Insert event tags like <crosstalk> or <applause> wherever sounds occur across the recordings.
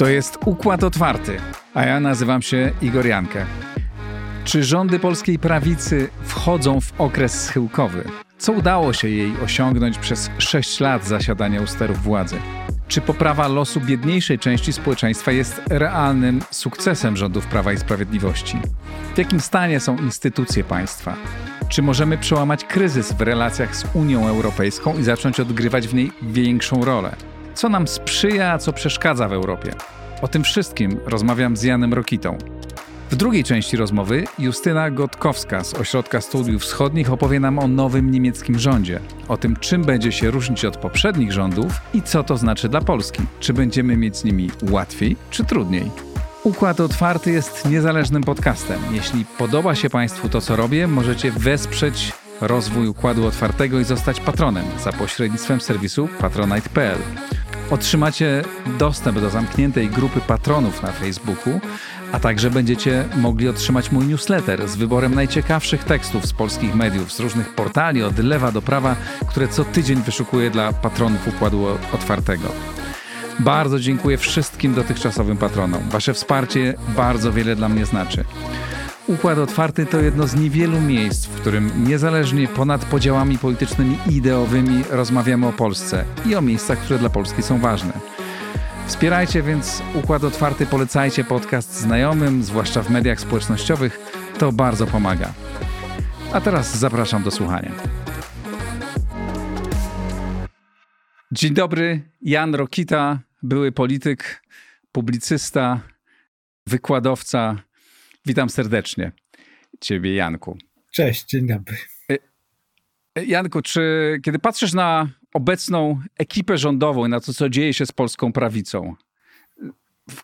To jest Układ Otwarty, a ja nazywam się Igor Jankę. Czy rządy polskiej prawicy wchodzą w okres schyłkowy? Co udało się jej osiągnąć przez 6 lat zasiadania u sterów władzy? Czy poprawa losu biedniejszej części społeczeństwa jest realnym sukcesem rządów Prawa i Sprawiedliwości? W jakim stanie są instytucje państwa? Czy możemy przełamać kryzys w relacjach z Unią Europejską i zacząć odgrywać w niej większą rolę? Co nam sprzyja, a co przeszkadza w Europie? O tym wszystkim rozmawiam z Janem Rokitą. W drugiej części rozmowy Justyna Gotkowska z Ośrodka Studiów Wschodnich opowie nam o nowym niemieckim rządzie, o tym, czym będzie się różnić od poprzednich rządów i co to znaczy dla Polski. Czy będziemy mieć z nimi łatwiej czy trudniej? Układ Otwarty jest niezależnym podcastem. Jeśli podoba się Państwu to, co robię, możecie wesprzeć rozwój Układu Otwartego i zostać patronem za pośrednictwem serwisu patronite.pl. Otrzymacie dostęp do zamkniętej grupy patronów na Facebooku, a także będziecie mogli otrzymać mój newsletter z wyborem najciekawszych tekstów z polskich mediów, z różnych portali od lewa do prawa, które co tydzień wyszukuję dla patronów Układu Otwartego. Bardzo dziękuję wszystkim dotychczasowym patronom. Wasze wsparcie bardzo wiele dla mnie znaczy. Układ Otwarty to jedno z niewielu miejsc, w którym niezależnie ponad podziałami politycznymi i ideowymi rozmawiamy o Polsce i o miejscach, które dla Polski są ważne. Wspierajcie więc Układ Otwarty, polecajcie podcast znajomym, zwłaszcza w mediach społecznościowych. To bardzo pomaga. A teraz zapraszam do słuchania. Dzień dobry, Jan Rokita, były polityk, publicysta, wykładowca. Witam serdecznie Ciebie, Janku. Cześć, dzień dobry. E, Janku, czy kiedy patrzysz na obecną ekipę rządową i na to, co dzieje się z polską prawicą,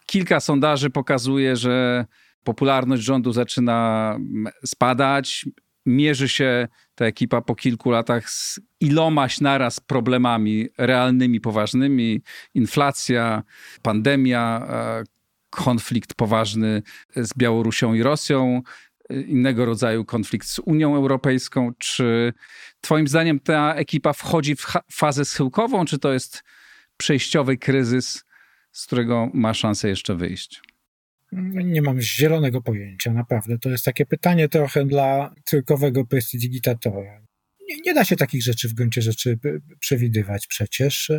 kilka sondaży pokazuje, że popularność rządu zaczyna spadać. Mierzy się ta ekipa po kilku latach z ilomaś naraz problemami realnymi, poważnymi. Inflacja, pandemia, e, konflikt poważny z Białorusią i Rosją, innego rodzaju konflikt z Unią Europejską. Czy Twoim zdaniem ta ekipa wchodzi w fazę schyłkową, czy to jest przejściowy kryzys, z którego ma szansę jeszcze wyjść? Nie mam zielonego pojęcia, naprawdę. To jest takie pytanie trochę dla cyrkowego prestidigitatora. Nie, nie da się takich rzeczy w gruncie rzeczy przewidywać przecież.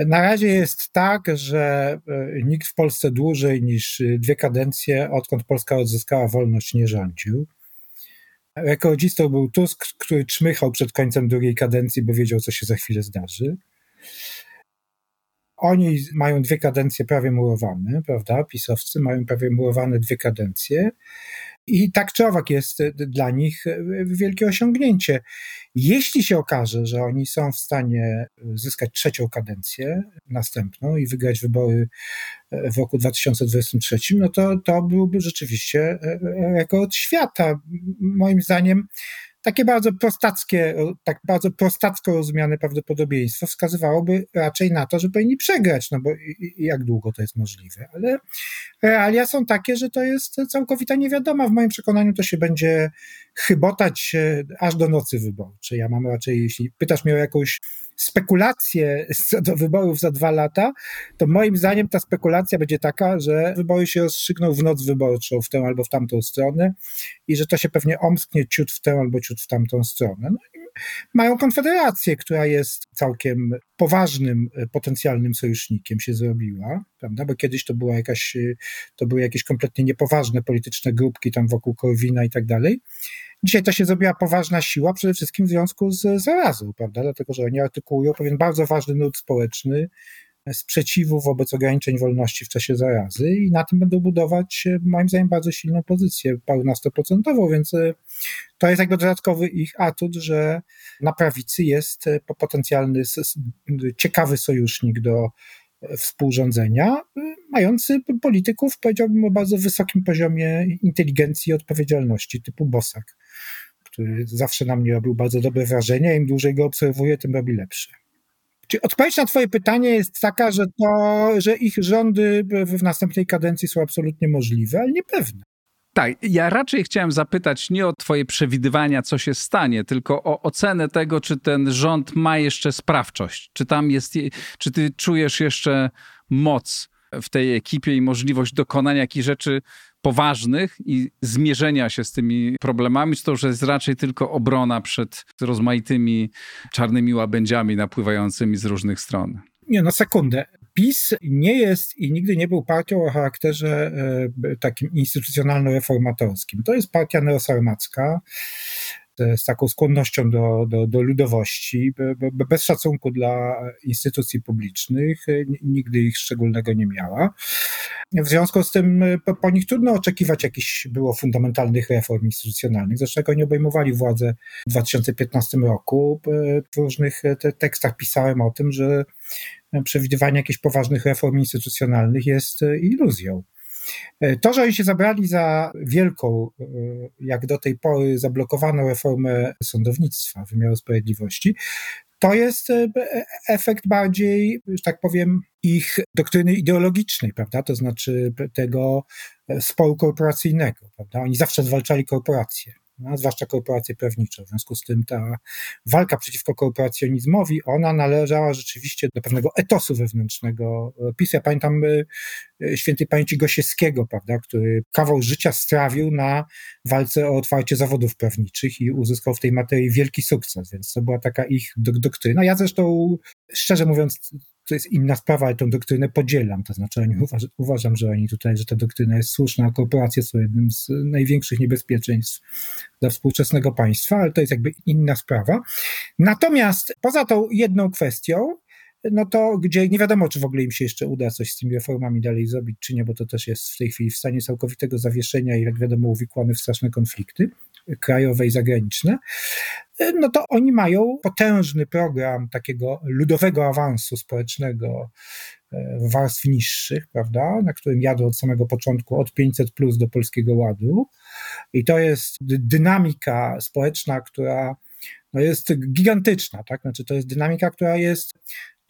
E, na razie jest tak, że e, nikt w Polsce dłużej niż dwie kadencje, odkąd Polska odzyskała wolność, nie rządził. Rekordzistą był Tusk, który czmychał przed końcem drugiej kadencji, bo wiedział, co się za chwilę zdarzy. Oni mają dwie kadencje prawie murowane, prawda? Pisowcy mają prawie murowane dwie kadencje. I tak czy owak jest dla nich wielkie osiągnięcie. Jeśli się okaże, że oni są w stanie zyskać trzecią kadencję, następną i wygrać wybory w roku 2023, no to, to byłby rzeczywiście rekord świata. Moim zdaniem takie bardzo prostackie, tak bardzo prostacko rozumiane prawdopodobieństwo wskazywałoby raczej na to, że powinni przegrać, no bo jak długo to jest możliwe, ale realia są takie, że to jest całkowita niewiadoma. W moim przekonaniu to się będzie chybotać aż do nocy wyborczej. Ja mam raczej, jeśli pytasz mnie o jakąś spekulacje <laughs> co do wyborów za dwa lata, to moim zdaniem ta spekulacja będzie taka, że wybory się rozstrzygną w noc wyborczą w tę albo w tamtą stronę i że to się pewnie omsknie ciut w tę albo ciut w tamtą stronę. No mają konfederację, która jest całkiem poważnym, e, potencjalnym sojusznikiem się zrobiła, prawda? Bo kiedyś to była jakaś, e, to były jakieś kompletnie niepoważne polityczne grupki tam wokół Korwina i tak dalej. Dzisiaj to się zrobiła poważna siła, przede wszystkim w związku z zarazą, prawda? Dlatego, że oni artykułują pewien bardzo ważny nurt społeczny, sprzeciwu wobec ograniczeń wolności w czasie zarazy i na tym będą budować, moim zdaniem, bardzo silną pozycję, parunastoprocentową, więc e, to jest jakby dodatkowy ich atut, że na prawicy jest e, potencjalny, ciekawy sojusznik do e, współrządzenia, mający polityków, powiedziałbym, o bardzo wysokim poziomie inteligencji i odpowiedzialności, typu Bosak, który zawsze na mnie robił bardzo dobre wrażenie, im dłużej go obserwuję, tym robi lepsze. Czy odpowiedź na Twoje pytanie jest taka, że, to, że ich rządy w następnej kadencji są absolutnie możliwe, ale niepewne. Tak, ja raczej chciałem zapytać nie o Twoje przewidywania, co się stanie, tylko o ocenę tego, czy ten rząd ma jeszcze sprawczość. Czy tam jest, czy Ty czujesz jeszcze moc w tej ekipie i możliwość dokonania jakichś rzeczy poważnych i zmierzenia się z tymi problemami, czy to już jest raczej tylko obrona przed rozmaitymi czarnymi łabędziami napływającymi z różnych stron? Nie, no sekundę. PiS nie jest i nigdy nie był partią o charakterze e, takim instytucjonalno-reformatorskim. To jest partia neosarmacka, z taką skłonnością do, do, do ludowości, bez szacunku dla instytucji publicznych, nigdy ich szczególnego nie miała. W związku z tym po, po nich trudno oczekiwać jakichś było fundamentalnych reform instytucjonalnych. Zresztą oni obejmowali władzę w 2015 roku, w różnych te tekstach pisałem o tym, że przewidywanie jakichś poważnych reform instytucjonalnych jest iluzją. E, to, że oni się zabrali za wielką, e, jak do tej pory zablokowaną reformę sądownictwa, wymiaru sprawiedliwości, to jest e, efekt bardziej, że tak powiem, ich doktryny ideologicznej, prawda? To znaczy tego sporu korporacyjnego, prawda? Oni zawsze zwalczali korporacje no, zwłaszcza korporacje prawnicze. W związku z tym ta walka przeciwko korporacjonizmowi, ona należała rzeczywiście do pewnego etosu wewnętrznego PiS. Ja pamiętam e, e, świętej pamięci Gosiewskiego, prawda, który kawał życia strawił na walce o otwarcie zawodów prawniczych i uzyskał w tej materii wielki sukces, więc to była taka ich doktryna. Ja zresztą, szczerze mówiąc, to jest inna sprawa, ale tę doktrynę podzielam. To znaczy, oni uważ, uważam, że oni tutaj, że ta doktryna jest słuszna, a korporacje są jednym z największych niebezpieczeństw dla współczesnego państwa, ale to jest jakby inna sprawa. Natomiast poza tą jedną kwestią, no to gdzie nie wiadomo, czy w ogóle im się jeszcze uda coś z tymi reformami dalej zrobić, czy nie, bo to też jest w tej chwili w stanie całkowitego zawieszenia i jak wiadomo uwikłany w straszne konflikty krajowe i zagraniczne, no to oni mają potężny program takiego ludowego awansu społecznego e, w warstw niższych, prawda, na którym jadą od samego początku od 500 plus do Polskiego Ładu. I to jest dynamika społeczna, która no jest gigantyczna, tak? Znaczy, to jest dynamika, która jest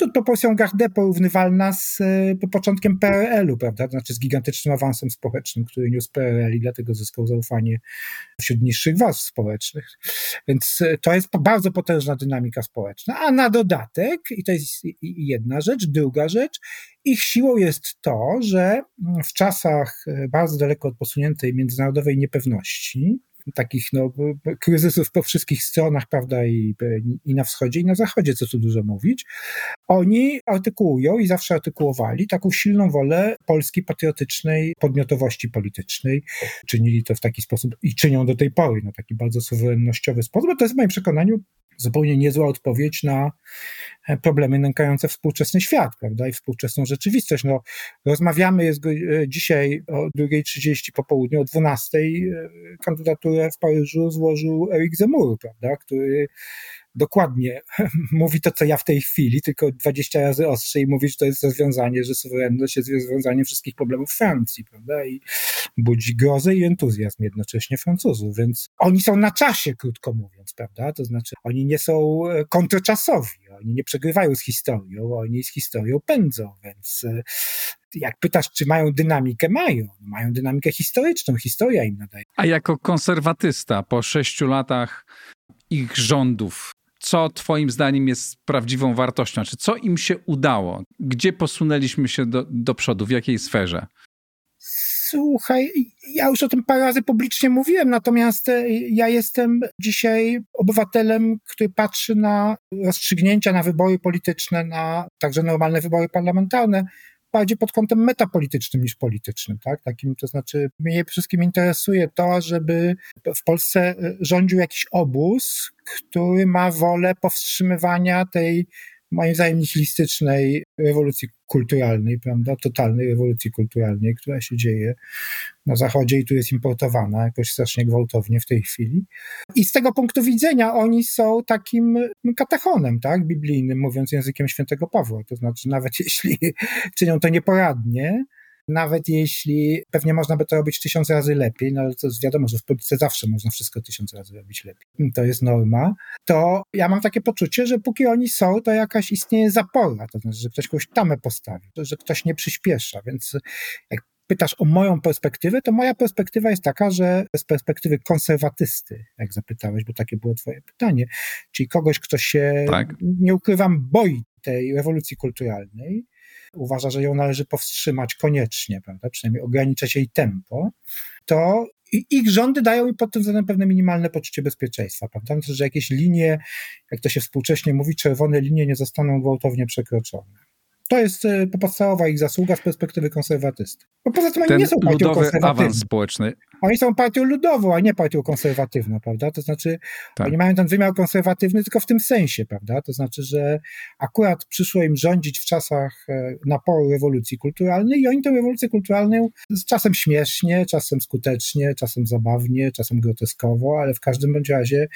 to proporcją Garde porównywalna z y, początkiem PRL-u, prawda? To znaczy z gigantycznym awansem społecznym, który niósł PRL i dlatego zyskał zaufanie wśród niższych warstw społecznych. Więc to jest bardzo potężna dynamika społeczna. A na dodatek, i to jest jedna rzecz, druga rzecz, ich siłą jest to, że w czasach bardzo daleko od posuniętej międzynarodowej niepewności, takich no, kryzysów po wszystkich stronach, prawda, i, i na wschodzie, i na zachodzie, co tu dużo mówić, oni artykułują i zawsze artykułowali taką silną wolę polskiej patriotycznej podmiotowości politycznej. Czynili to w taki sposób i czynią do tej pory, no taki bardzo suwerennościowy sposób, bo to jest w moim przekonaniu zupełnie niezła odpowiedź na e, problemy nękające współczesny świat, prawda, i współczesną rzeczywistość. No, rozmawiamy, jest e, dzisiaj o 2.30 po południu, o 12.00 e, kandydaturę w Paryżu złożył Eric Zemmour, prawda, który dokładnie <laughs> mówi to, co ja w tej chwili, tylko 20 razy ostrzej mówi, że to jest rozwiązanie, że suwerenność jest rozwiązaniem wszystkich problemów Francji, prawda? I budzi grozę i entuzjazm jednocześnie Francuzów, więc oni są na czasie, krótko mówiąc, prawda? To znaczy, oni nie są e, kontrczasowi, oni nie przegrywają z historią, oni z historią pędzą, więc e, jak pytasz, czy mają dynamikę, mają. Mają dynamikę historyczną, historia im nadaje. A jako konserwatysta po sześciu latach ich rządów, co Twoim zdaniem jest prawdziwą wartością? Czy co im się udało? Gdzie posunęliśmy się do, do przodu? W jakiej sferze? Słuchaj, ja już o tym parę razy publicznie mówiłem, natomiast e, ja jestem dzisiaj obywatelem, który patrzy na rozstrzygnięcia, na wybory polityczne, na także normalne wybory parlamentarne bardziej pod kątem metapolitycznym niż politycznym, tak? Takim, to znaczy, mnie wszystkim interesuje to, żeby w Polsce e, rządził jakiś obóz, który ma wolę powstrzymywania tej moim zdaniem nihilistycznej rewolucji kulturalnej, prawda, totalnej rewolucji kulturalnej, która się dzieje na Zachodzie i tu jest importowana jakoś strasznie gwałtownie w tej chwili. I z tego punktu widzenia oni są takim katechonem, tak, biblijnym, mówiąc językiem świętego Pawła. To znaczy, nawet <laughs> jeśli czynią to nieporadnie, nawet jeśli pewnie można by to robić tysiąc razy lepiej, no ale to jest wiadomo, że w polityce zawsze można wszystko tysiąc razy robić lepiej. To jest norma. To ja mam takie poczucie, że póki oni są, to jakaś istnieje zapora, to znaczy, że ktoś kogoś tamę postawi, że ktoś nie przyspiesza, więc jak pytasz o moją perspektywę, to moja perspektywa jest taka, że z perspektywy konserwatysty, jak zapytałeś, bo takie było twoje pytanie, czyli kogoś, kto się, tak. nie ukrywam, boi tej rewolucji kulturalnej, uważa, że ją należy powstrzymać koniecznie, prawda? przynajmniej ograniczać jej tempo, to ich rządy dają im pod tym względem pewne minimalne poczucie bezpieczeństwa, prawda? Znaczy, że jakieś linie, jak to się współcześnie mówi, czerwone linie nie zostaną gwałtownie przekroczone. To jest e, podstawowa ich zasługa z perspektywy konserwatysty. Bo poza tym oni Ten nie są partią ludowy awans społeczny. Oni są partią ludową, a nie partią konserwatywną, prawda? To znaczy, tak. oni mają ten wymiar konserwatywny tylko w tym sensie, prawda? To znaczy, że akurat przyszło im rządzić w czasach e, naporu rewolucji kulturalnej i oni tę rewolucję kulturalną czasem śmiesznie, czasem skutecznie, czasem zabawnie, czasem groteskowo, ale w każdym bądź razie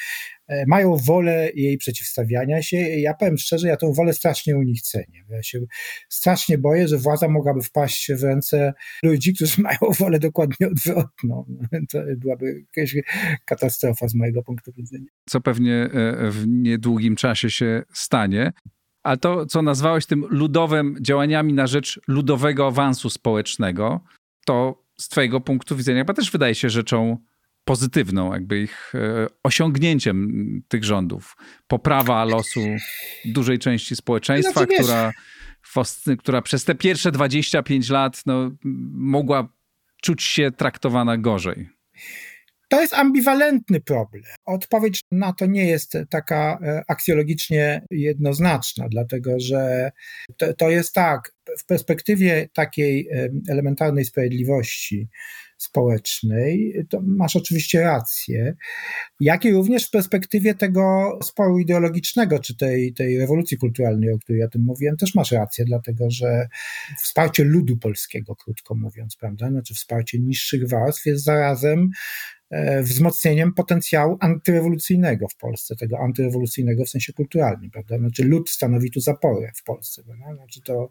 mają wolę jej przeciwstawiania się. Ja powiem szczerze, ja tę wolę strasznie u nich cenię. Ja się strasznie boję, że władza mogłaby wpaść w ręce ludzi, którzy <laughs> mają wolę dokładnie odwrotną. <laughs> To byłaby jakaś katastrofa z mojego punktu widzenia. Co pewnie e, w niedługim czasie się stanie. A to, co nazwałeś tym ludowym działaniami na rzecz ludowego awansu społecznego, to z Twojego punktu widzenia chyba też wydaje się rzeczą pozytywną, jakby ich e, osiągnięciem tych rządów. Poprawa losu dużej części społeczeństwa, znaczy, która, która przez te pierwsze 25 lat no, mogła czuć się traktowana gorzej. To jest ambiwalentny problem. Odpowiedź na to nie jest taka e, aksjologicznie jednoznaczna, dlatego że to, to jest tak, w perspektywie takiej elementarnej sprawiedliwości, społecznej, to masz oczywiście rację, jak i również w perspektywie tego sporu ideologicznego, czy tej, tej rewolucji kulturalnej, o której ja tym mówiłem, też masz rację, dlatego że wsparcie ludu polskiego, krótko mówiąc, prawda, znaczy wsparcie niższych warstw jest zarazem wzmocnieniem potencjału antyrewolucyjnego w Polsce, tego antyrewolucyjnego w sensie kulturalnym, prawda? Znaczy lud stanowi tu zaporę w Polsce, prawda? Znaczy to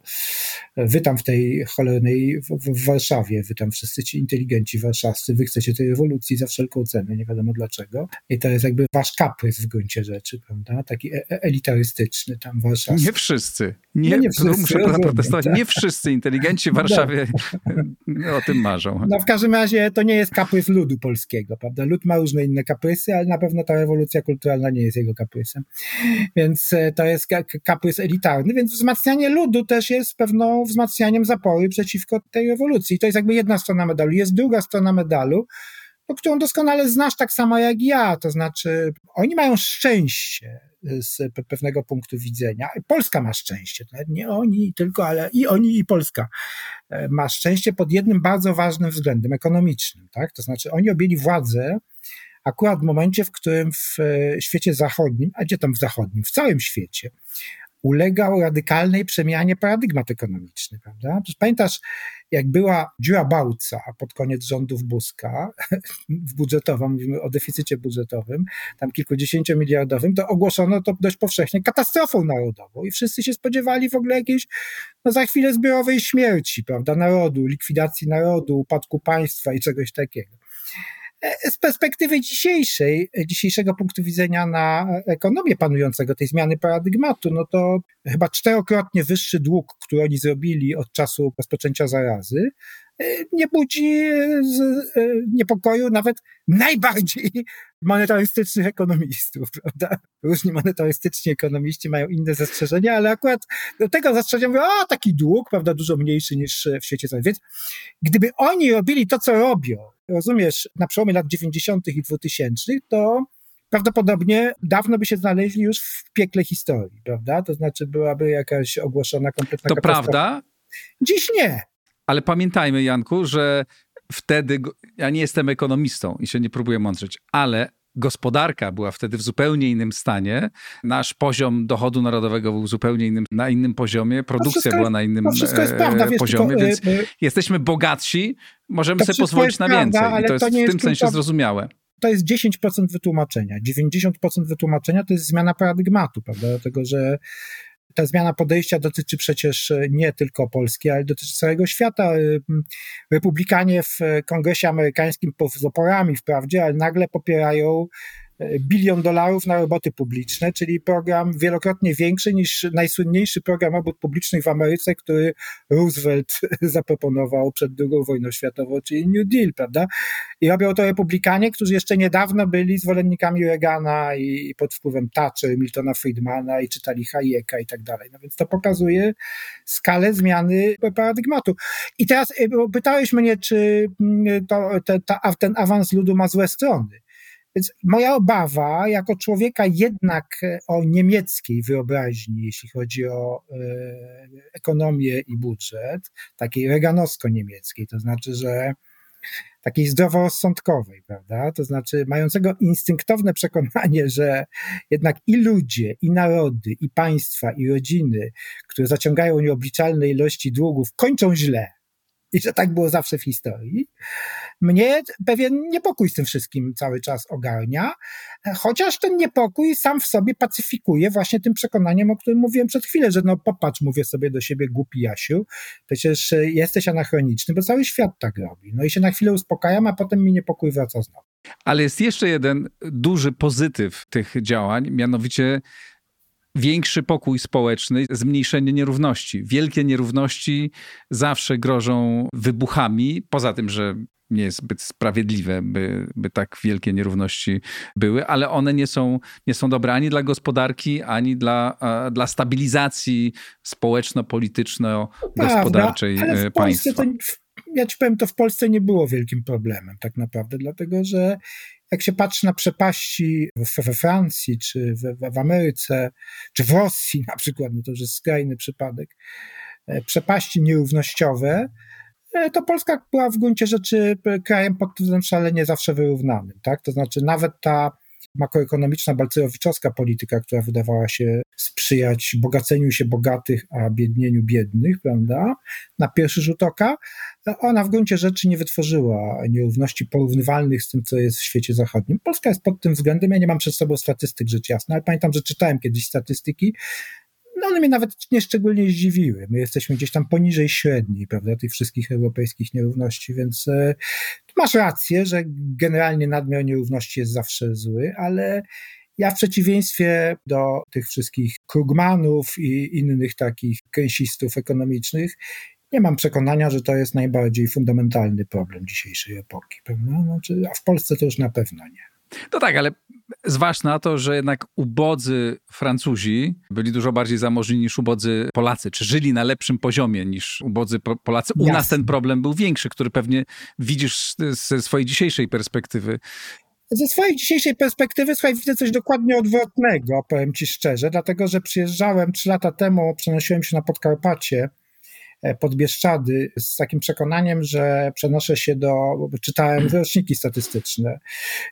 e, wy tam w tej cholernej, w, w, Warszawie, wy tam wszyscy ci inteligenci warszawscy, wy chcecie tej rewolucji za wszelką cenę, nie wiadomo dlaczego. I to jest jakby wasz kaprys w gruncie rzeczy, prawda? Taki e, elitarystyczny tam warszawski. Nie wszyscy. Nie, no nie wszyscy, muszę protestować. Tak? Nie wszyscy inteligenci w Warszawie no. <laughs> o tym marzą. No w każdym razie to nie jest kaprys ludu polskiego prawda? Lud ma różne inne kaprysy, ale na pewno ta rewolucja kulturalna nie jest jego kaprysem. Więc e, to jest kaprys elitarny, więc wzmacnianie ludu też jest pewną wzmacnianiem zapory przeciwko tej rewolucji. I to jest jakby jedna strona medalu. Jest druga strona medalu, no, którą doskonale znasz tak samo jak ja, to znaczy oni mają szczęście z pewnego punktu widzenia. Polska ma szczęście, nie oni tylko, ale i oni i Polska e, ma szczęście pod jednym bardzo ważnym względem ekonomicznym, tak? To znaczy oni objęli władzę akurat w momencie, w którym w e, świecie zachodnim, a gdzie tam w zachodnim, w całym świecie, ulegał radykalnej przemianie paradygmat ekonomiczny, prawda? Pamiętasz, jak była dziura Bałca pod koniec rządów Buzka, <laughs> w budżetową, mówimy o deficycie budżetowym, tam kilkudziesięciomiliardowym, to ogłoszono to dość powszechnie katastrofą narodową i wszyscy się spodziewali w ogóle jakiejś, no za chwilę zbiorowej śmierci, prawda, narodu, likwidacji narodu, upadku państwa i czegoś takiego. E, z perspektywy dzisiejszej, dzisiejszego punktu widzenia na ekonomię panującego, tej zmiany paradygmatu, no to chyba czterokrotnie wyższy dług, który oni zrobili od czasu rozpoczęcia zarazy, e, nie budzi e, niepokoju nawet najbardziej <laughs> monetarystycznych ekonomistów, prawda? Różni monetarystyczni ekonomiści mają inne zastrzeżenia, ale akurat do tego zastrzeżenia mówią, o, taki dług, prawda, dużo mniejszy niż w świecie zachodnim. Więc gdyby oni robili to, co robią, rozumiesz, na przełomie lat 90. i 2000, to prawdopodobnie dawno by się znaleźli już w piekle historii, prawda? To znaczy byłaby jakaś ogłoszona kompletna To prawda? Dziś nie. Ale pamiętajmy, Janku, że wtedy, ja nie jestem ekonomistą i się nie próbuję mądrzeć, ale gospodarka była wtedy w zupełnie innym stanie, nasz poziom dochodu narodowego był zupełnie innym, na innym poziomie, produkcja była na innym prawda, wiesz, poziomie, tylko, więc y, jesteśmy bogatsi, możemy sobie pozwolić na więcej prawda, i to jest to w tym sensie kluczowe. zrozumiałe to jest 10% wytłumaczenia. 90% wytłumaczenia to jest zmiana paradygmatu, prawda? Dlatego, że ta zmiana podejścia dotyczy przecież e, nie tylko Polski, ale dotyczy całego świata. E, Republikanie w Kongresie Amerykańskim z oporami wprawdzie, ale nagle popierają bilion dolarów na roboty publiczne, czyli program wielokrotnie większy niż najsłynniejszy program robót publicznych w Ameryce, który Roosevelt <laughs> zaproponował przed II wojną światową, czyli New Deal, prawda? I robią to republikanie, którzy jeszcze niedawno byli zwolennikami Reagana i pod wpływem Thatcher, Miltona Friedmana i czytali Hayeka i tak dalej. No więc to pokazuje skalę zmiany paradygmatu. I teraz y, pytałeś mnie, czy mm, to, te, ta, ten awans ludu ma złe strony. Więc moja obawa, jako człowieka jednak e, o niemieckiej wyobraźni, jeśli chodzi o e, ekonomię i budżet, takiej reganowsko-niemieckiej, to znaczy, że takiej zdroworozsądkowej, prawda? To znaczy mającego instynktowne <laughs> przekonanie, że jednak i ludzie, i narody, i państwa, i rodziny, które zaciągają nieobliczalne ilości długów, kończą źle i że tak było zawsze w historii. Mnie pewien niepokój z tym wszystkim cały czas ogarnia, chociaż ten niepokój sam w sobie pacyfikuje właśnie tym przekonaniem, o którym mówiłem przed chwilą, że no popatrz, mówię sobie do siebie, głupi Jasiu, przecież jesteś anachroniczny, bo cały świat tak robi. No i się na chwilę uspokajam, a potem mi niepokój wraca znowu. Ale jest jeszcze jeden duży pozytyw tych działań, mianowicie większy pokój społeczny, zmniejszenie nierówności. Wielkie nierówności zawsze grożą wybuchami, poza tym, że nie jest zbyt sprawiedliwe, by, by tak wielkie nierówności były, ale one nie są, nie są dobre ani dla gospodarki, ani dla, dla stabilizacji społeczno-polityczno-gospodarczej no państwa. To, ja ci powiem, to w Polsce nie było wielkim problemem tak naprawdę, dlatego że jak się patrzy na przepaści we Francji, czy w, Ameryce, czy w Rosji na przykład, no to już jest skrajny przypadek, e, przepaści nierównościowe, e, to Polska była w gruncie rzeczy krajem pod względem szalenie zawsze wyrównanym, tak? To znaczy nawet ta makroekonomiczna balcerowiczowska polityka, która wydawała się sprzyjać bogaceniu się bogatych, a biednieniu biednych, prawda, na pierwszy rzut oka, ona w gruncie rzeczy nie wytworzyła nierówności porównywalnych z tym, co jest w świecie zachodnim. Polska jest pod tym względem, ja nie mam przed sobą statystyk rzecz jasna, ale pamiętam, że czytałem kiedyś statystyki, one mnie nawet nieszczególnie zdziwiły. My jesteśmy gdzieś tam poniżej średniej, prawda, tych wszystkich europejskich nierówności, więc e, masz rację, że generalnie nadmiar nierówności jest zawsze zły, ale ja w przeciwieństwie do tych wszystkich Krugmanów i innych takich kęsistów ekonomicznych, nie mam przekonania, że to jest najbardziej fundamentalny problem dzisiejszej epoki, prawda? Znaczy, a w Polsce to już na pewno nie. No tak, ale zważ na to, że jednak ubodzy Francuzi byli dużo bardziej zamożni niż ubodzy Polacy, czy żyli na lepszym poziomie niż ubodzy Polacy. U Jasne. nas ten problem był większy, który pewnie widzisz ze swojej dzisiejszej perspektywy. Ze swojej dzisiejszej perspektywy, słuchaj, widzę coś dokładnie odwrotnego, powiem ci szczerze, dlatego że przyjeżdżałem trzy lata temu, przenosiłem się na Podkarpacie pod Bieszczady z takim przekonaniem, że przenoszę się do, czytałem roczniki statystyczne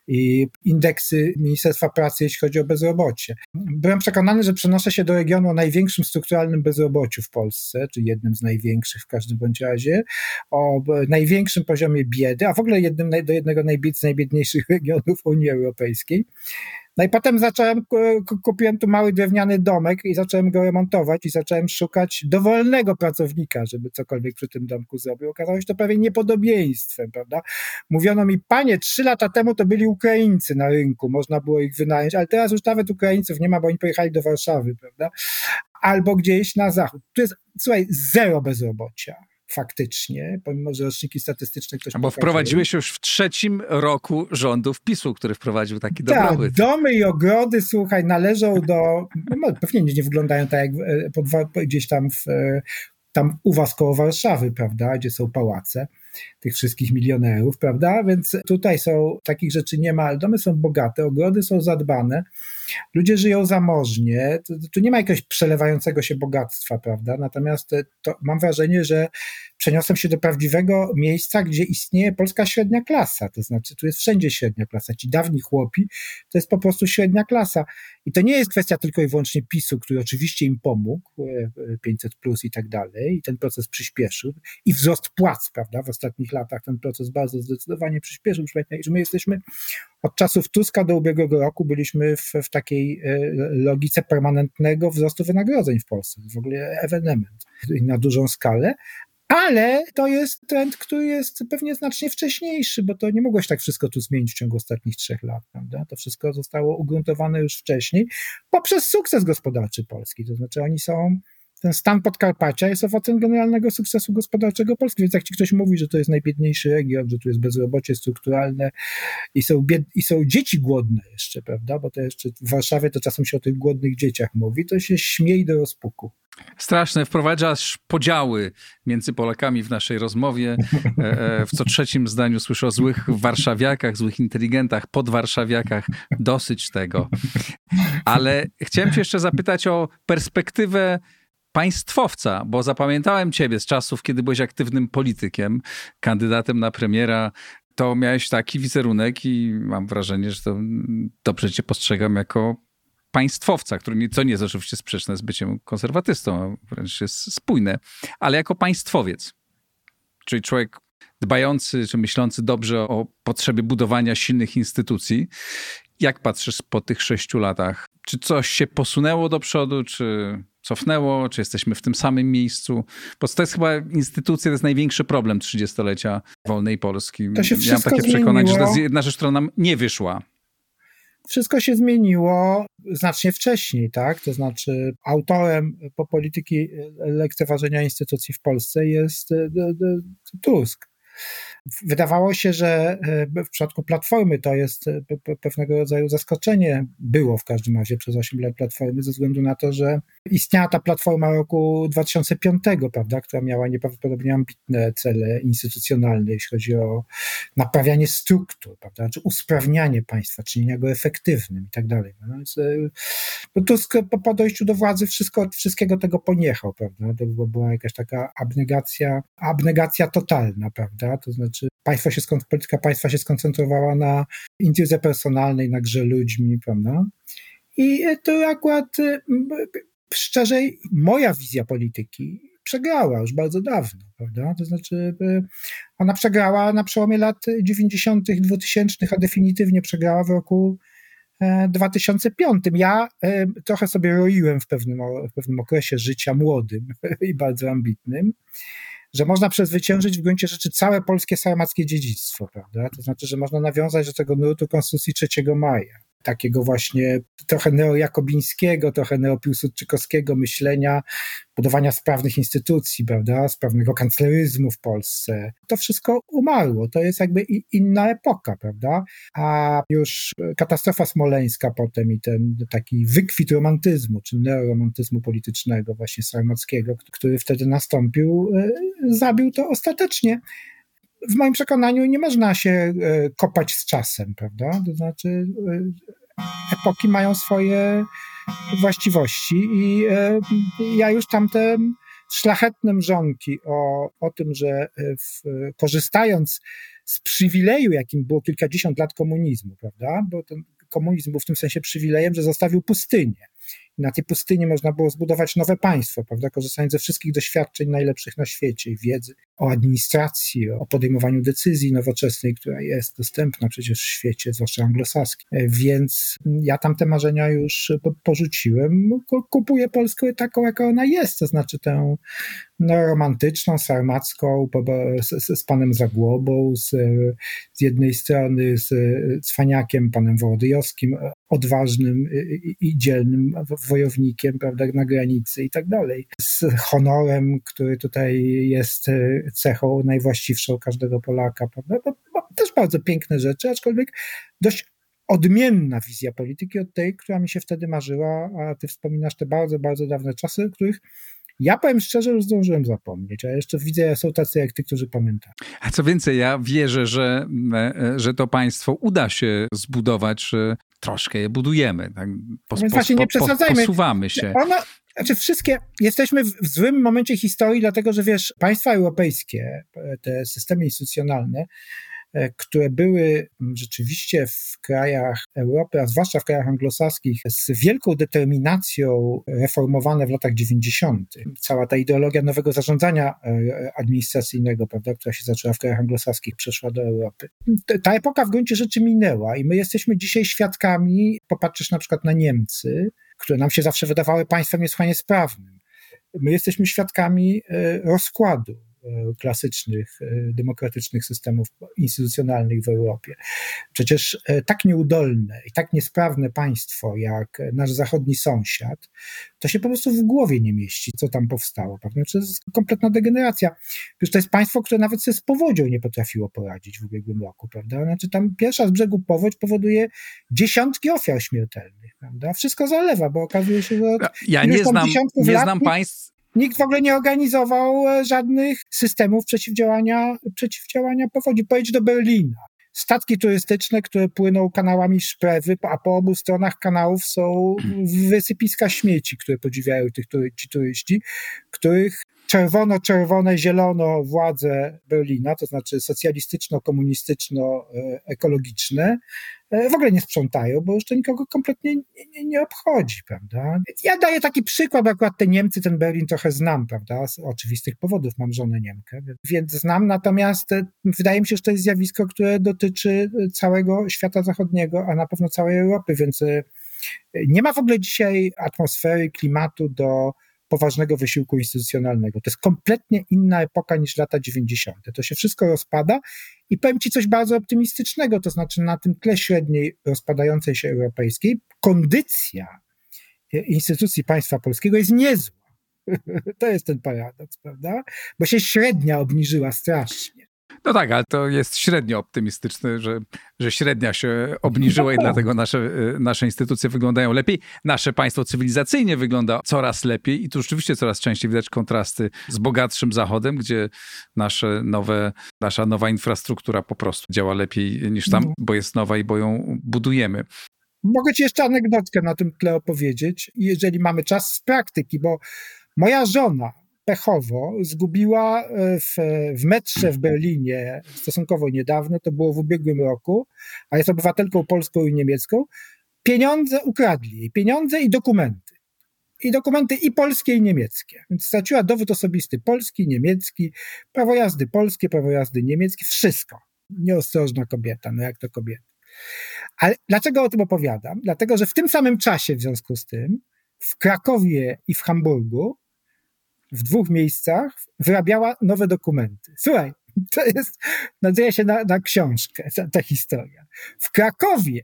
i indeksy Ministerstwa Pracy, jeśli chodzi o bezrobocie. Byłem przekonany, że przenoszę się do regionu o największym strukturalnym bezrobociu w Polsce, czy jednym z największych w każdym bądź razie, o największym poziomie biedy, a w ogóle jednym, do jednego z najbiedniejszych <laughs> regionów Unii Europejskiej. No i potem zacząłem, kupiłem tu mały drewniany domek i zacząłem go remontować i zacząłem szukać dowolnego pracownika, żeby cokolwiek przy tym domku zrobił. Okazało się to prawie niepodobieństwem, prawda? Mówiono mi, panie, trzy lata temu to byli Ukraińcy na rynku, można było ich wynająć, ale teraz już nawet Ukraińców nie ma, bo oni pojechali do Warszawy, prawda? Albo gdzieś na zachód. Tu jest, słuchaj, zero bezrobocia faktycznie, pomimo że roczniki statystyczne ktoś Bo wprowadziłeś już w trzecim roku rządów PiSu, który wprowadził taki tak, dobrobyt. domy i ogrody, słuchaj, należą do, no, pewnie nie wyglądają tak jak e, pod, gdzieś tam w, e, tam u was koło Warszawy, prawda, gdzie są pałace tych wszystkich milionerów, prawda? Więc tutaj są, takich rzeczy nie ma, ale domy są bogate, ogrody są zadbane, ludzie żyją zamożnie, tu nie ma jakiegoś przelewającego się bogactwa, prawda? Natomiast to, mam wrażenie, że przeniosłem się do prawdziwego miejsca, gdzie istnieje polska średnia klasa, to znaczy tu jest wszędzie średnia klasa. Ci dawni chłopi to jest po prostu średnia klasa. I to nie jest kwestia tylko i wyłącznie PiSu, który oczywiście im pomógł, 500 e, plus i tak dalej, i ten proces przyspieszył, i wzrost płac, prawda? W ostatnich latach ten proces bardzo zdecydowanie przyspieszył. Że my jesteśmy od czasów Tuska do ubiegłego roku byliśmy w, w takiej e, logice permanentnego wzrostu wynagrodzeń w Polsce. W ogóle ewenement na dużą skalę, Ale to jest trend, który jest pewnie znacznie wcześniejszy, bo to nie mogło się tak wszystko tu zmienić w ciągu ostatnich trzech lat, prawda? To wszystko zostało ugruntowane już wcześniej poprzez sukces gospodarczy Polski. To znaczy oni są ten stan Podkarpacia jest owocem generalnego sukcesu gospodarczego Polski. Więc jak ci ktoś mówi, że to jest najbiedniejszy region, że tu jest bezrobocie strukturalne i są, bied- i są dzieci głodne jeszcze, prawda? Bo to jeszcze w Warszawie to czasem się o tych głodnych dzieciach mówi, to się śmiej do rozpuku. Straszne, wprowadzasz podziały między Polakami w naszej rozmowie. E, e, w co trzecim zdaniu słyszę o złych warszawiakach, złych inteligentach, podwarszawiakach. Dosyć tego. Ale chciałem cię jeszcze zapytać o perspektywę państwowca, bo zapamiętałem ciebie z czasów, kiedy byłeś aktywnym politykiem, kandydatem na premiera. To miałeś taki wizerunek i mam wrażenie, że to dobrze cię postrzegam jako państwowca, który co nie jest oczywiście sprzeczne z byciem konserwatystą, wręcz jest spójne, ale jako państwowiec, czyli człowiek dbający czy myślący dobrze o potrzebie budowania silnych instytucji. Jak patrzysz po tych sześciu latach? Czy coś się posunęło do przodu, czy cofnęło, czy jesteśmy w tym samym miejscu? Bo to jest chyba instytucja, to jest największy problem trzydziestolecia wolnej Polski. To się ja mam takie zmieniło. przekonanie, że to jest jedna rzecz, która nam nie wyszła. Wszystko się zmieniło znacznie wcześniej, tak? To znaczy, autorem po polityki lekceważenia instytucji w Polsce jest e, Tusk. Wydawało się, że e, w przypadku Platformy to jest e, pewnego rodzaju zaskoczenie. Było w każdym razie przez 8 lat Platformy, ze względu na to, że istniała ta Platforma roku 2005, prawda, która miała nieprawdopodobnie ambitne cele instytucjonalne, jeśli chodzi o naprawianie struktur, prawda, czy usprawnianie państwa, czynienia go efektywnym i tak dalej. No więc, no Tusk po dojściu do władzy wszystko, wszystkiego tego poniechał, prawda, to była jakaś taka abnegacja, abnegacja totalna, prawda, to znaczy znaczy państwo się, polityka państwa się skoncentrowała na intryze personalnej, na grze ludźmi, prawda? I to akurat szczerze moja wizja polityki przegrała już bardzo dawno, prawda? To znaczy ona przegrała na przełomie lat 90., 2000, a definitywnie przegrała w roku 2005. E, ja e, trochę sobie roiłem w pewnym, w pewnym okresie życia młodym <laughs> i bardzo ambitnym że można przezwyciężyć w gruncie rzeczy całe polskie sarmackie dziedzictwo, prawda? To znaczy, że można nawiązać do tego nurtu Konstytucji 3 maja takiego właśnie trochę neojakobińskiego, trochę neopiłsudczykowskiego myślenia, budowania sprawnych instytucji, prawda, sprawnego kancleryzmu w Polsce. To wszystko umarło, to jest jakby inna epoka, prawda, a już katastrofa smoleńska potem i ten taki wykwit romantyzmu, czy neoromantyzmu politycznego właśnie sarmackiego, który wtedy nastąpił, e, zabił to ostatecznie w moim przekonaniu nie można się e, kopać z czasem, prawda? To znaczy, e, epoki mają swoje właściwości i e, ja już tamte szlachetne mrzonki o, o tym, że w, korzystając z przywileju, jakim było kilkadziesiąt lat komunizmu, prawda? Bo ten komunizm był w tym sensie przywilejem, że zostawił pustynię na tej pustyni można było zbudować nowe państwo, prawda, korzystając ze wszystkich doświadczeń najlepszych na świecie, wiedzy o administracji, o podejmowaniu decyzji nowoczesnej, która jest dostępna przecież w świecie, zwłaszcza anglosaskim. E, więc ja tam te marzenia już porzuciłem. Kupuję Polskę taką, jaka ona jest, to znaczy tę no, romantyczną, sarmacką, z, z panem Zagłobą, z, z jednej strony z cwaniakiem, panem Wołodyjowskim, odważnym i dzielnym wojownikiem, prawda, na granicy i tak dalej. Z honorem, który tutaj jest cechą najwłaściwszą każdego Polaka, prawda. Też bardzo piękne rzeczy, aczkolwiek dość odmienna wizja polityki od tej, która mi się wtedy marzyła, a ty wspominasz te bardzo, bardzo dawne czasy, których ja powiem szczerze, już zdążyłem zapomnieć, a jeszcze widzę, są tacy jak ty, którzy pamiętają. A co więcej, ja wierzę, że, e, że to państwo uda się zbudować, troszkę je budujemy. Tak? Pos, Więc właśnie nie przesadzajmy. Posuwamy się. Ona, znaczy wszystkie, jesteśmy w, w złym momencie historii, dlatego że wiesz, państwa europejskie, te systemy instytucjonalne, E, które były rzeczywiście w krajach Europy, a zwłaszcza w krajach anglosaskich, z wielką determinacją reformowane w latach 90. Cała ta ideologia nowego zarządzania e, administracyjnego, prawda, która się zaczęła w krajach anglosaskich, przeszła do Europy. Ta epoka w gruncie rzeczy minęła i my jesteśmy dzisiaj świadkami, popatrzysz na przykład na Niemcy, które nam się zawsze wydawały państwem niesłychanie sprawnym. My jesteśmy świadkami e, rozkładu klasycznych, demokratycznych systemów instytucjonalnych w Europie. Przecież tak nieudolne i tak niesprawne państwo jak nasz zachodni sąsiad, to się po prostu w głowie nie mieści, co tam powstało. Prawda? To jest kompletna degeneracja. Przecież to jest państwo, które nawet sobie z powodzią nie potrafiło poradzić w ubiegłym roku. Prawda? Znaczy tam pierwsza z brzegu powódź powoduje dziesiątki ofiar śmiertelnych. Prawda? Wszystko zalewa, bo okazuje się, że ja nie znam, nie znam państw, Nikt w ogóle nie organizował e, żadnych systemów przeciwdziałania, przeciwdziałania powodzi. Pojedź do Berlina. Statki turystyczne, które płyną kanałami Szprewy, a po obu stronach kanałów są wysypiska śmieci, które podziwiają tych, ci turyści, których czerwono-czerwone, zielono władze Berlina, to znaczy socjalistyczno-komunistyczno-ekologiczne, e, w ogóle nie sprzątają, bo już to nikogo kompletnie nie, nie, nie, obchodzi, prawda? Ja daję taki przykład, akurat te Niemcy, ten Berlin trochę znam, prawda? Z oczywistych powodów mam żonę Niemkę, więc znam, natomiast e, wydaje mi się, że to jest zjawisko, które dotyczy całego świata zachodniego, a na pewno całej Europy, więc e, nie ma w ogóle dzisiaj atmosfery, klimatu do poważnego wysiłku instytucjonalnego. To jest kompletnie inna epoka niż lata 90. To się wszystko rozpada i powiem Ci coś bardzo optymistycznego, to znaczy na tym tle średniej rozpadającej się europejskiej kondycja instytucji państwa polskiego jest niezła. <laughs> To jest ten paradoks, prawda? Bo się średnia obniżyła strasznie. No tak, ale to jest średnio optymistyczne, że, że średnia się obniżyła i no. dlatego nasze, y, nasze instytucje wyglądają lepiej. Nasze państwo cywilizacyjnie wygląda coraz lepiej i tu rzeczywiście coraz częściej widać kontrasty z bogatszym Zachodem, gdzie nasze nowe, nasza nowa infrastruktura po prostu działa lepiej niż tam, no. bo jest nowa i bo ją budujemy. Mogę ci jeszcze anegdotkę na tym tle opowiedzieć, jeżeli mamy czas z praktyki, bo moja żona pechowo zgubiła e, w, w metrze w Berlinie stosunkowo niedawno, to było w ubiegłym roku, a jest obywatelką polską i niemiecką, pieniądze ukradli pieniądze i dokumenty. I dokumenty i polskie, i niemieckie. Więc straciła dowód osobisty polski, niemiecki, prawo jazdy polskie, prawo jazdy niemieckie, wszystko. Nieostrożna kobieta, no jak to kobieta. Ale dlaczego o tym opowiadam? Dlatego, że w tym samym czasie w związku z tym w Krakowie i w Hamburgu w dwóch miejscach wyrabiała nowe dokumenty. Słuchaj, to jest, nadzieję się na, na książkę, ta, ta historia. W Krakowie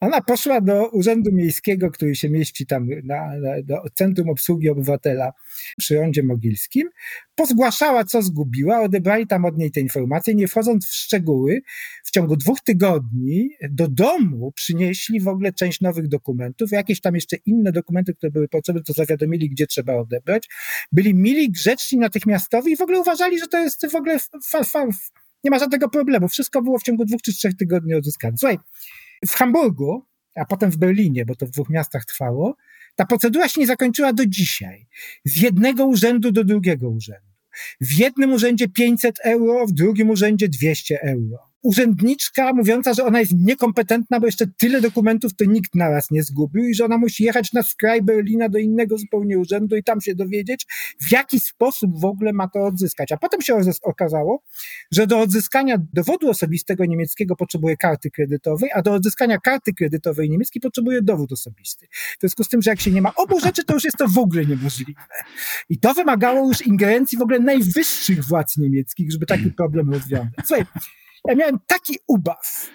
ona poszła do Urzędu Miejskiego, który się mieści tam na, na, do Centrum Obsługi Obywatela przy Rondzie Mogilskim, pozgłaszała, co zgubiła, odebrali tam od niej te informacje, nie wchodząc w szczegóły, w ciągu dwóch tygodni do domu przynieśli w ogóle część nowych dokumentów, jakieś tam jeszcze inne dokumenty, które były potrzebne, to zawiadomili, gdzie trzeba odebrać. Byli mili, grzeczni, natychmiastowi i w ogóle uważali, że to jest w ogóle fa, fa, nie ma żadnego problemu. Wszystko było w ciągu dwóch czy trzech tygodni odzyskane. Słuchaj, w Hamburgu, a potem w Berlinie, bo to w dwóch miastach trwało, ta procedura się nie zakończyła do dzisiaj. Z jednego urzędu do drugiego urzędu. W jednym urzędzie 500 euro, w drugim urzędzie 200 euro urzędniczka mówiąca, że ona jest niekompetentna, bo jeszcze tyle dokumentów to nikt naraz nie zgubił i że ona musi jechać na skraj Berlina do innego zupełnie urzędu i tam się dowiedzieć, w jaki sposób w ogóle ma to odzyskać. A potem się okazało, że do odzyskania dowodu osobistego niemieckiego potrzebuje karty kredytowej, a do odzyskania karty kredytowej niemieckiej potrzebuje dowód osobisty. W związku z tym, że jak się nie ma obu rzeczy, to już jest to w ogóle niemożliwe. I to wymagało już ingerencji w ogóle najwyższych władz niemieckich, żeby taki problem rozwiązać. Słuchaj, ja miałem taki ubaw,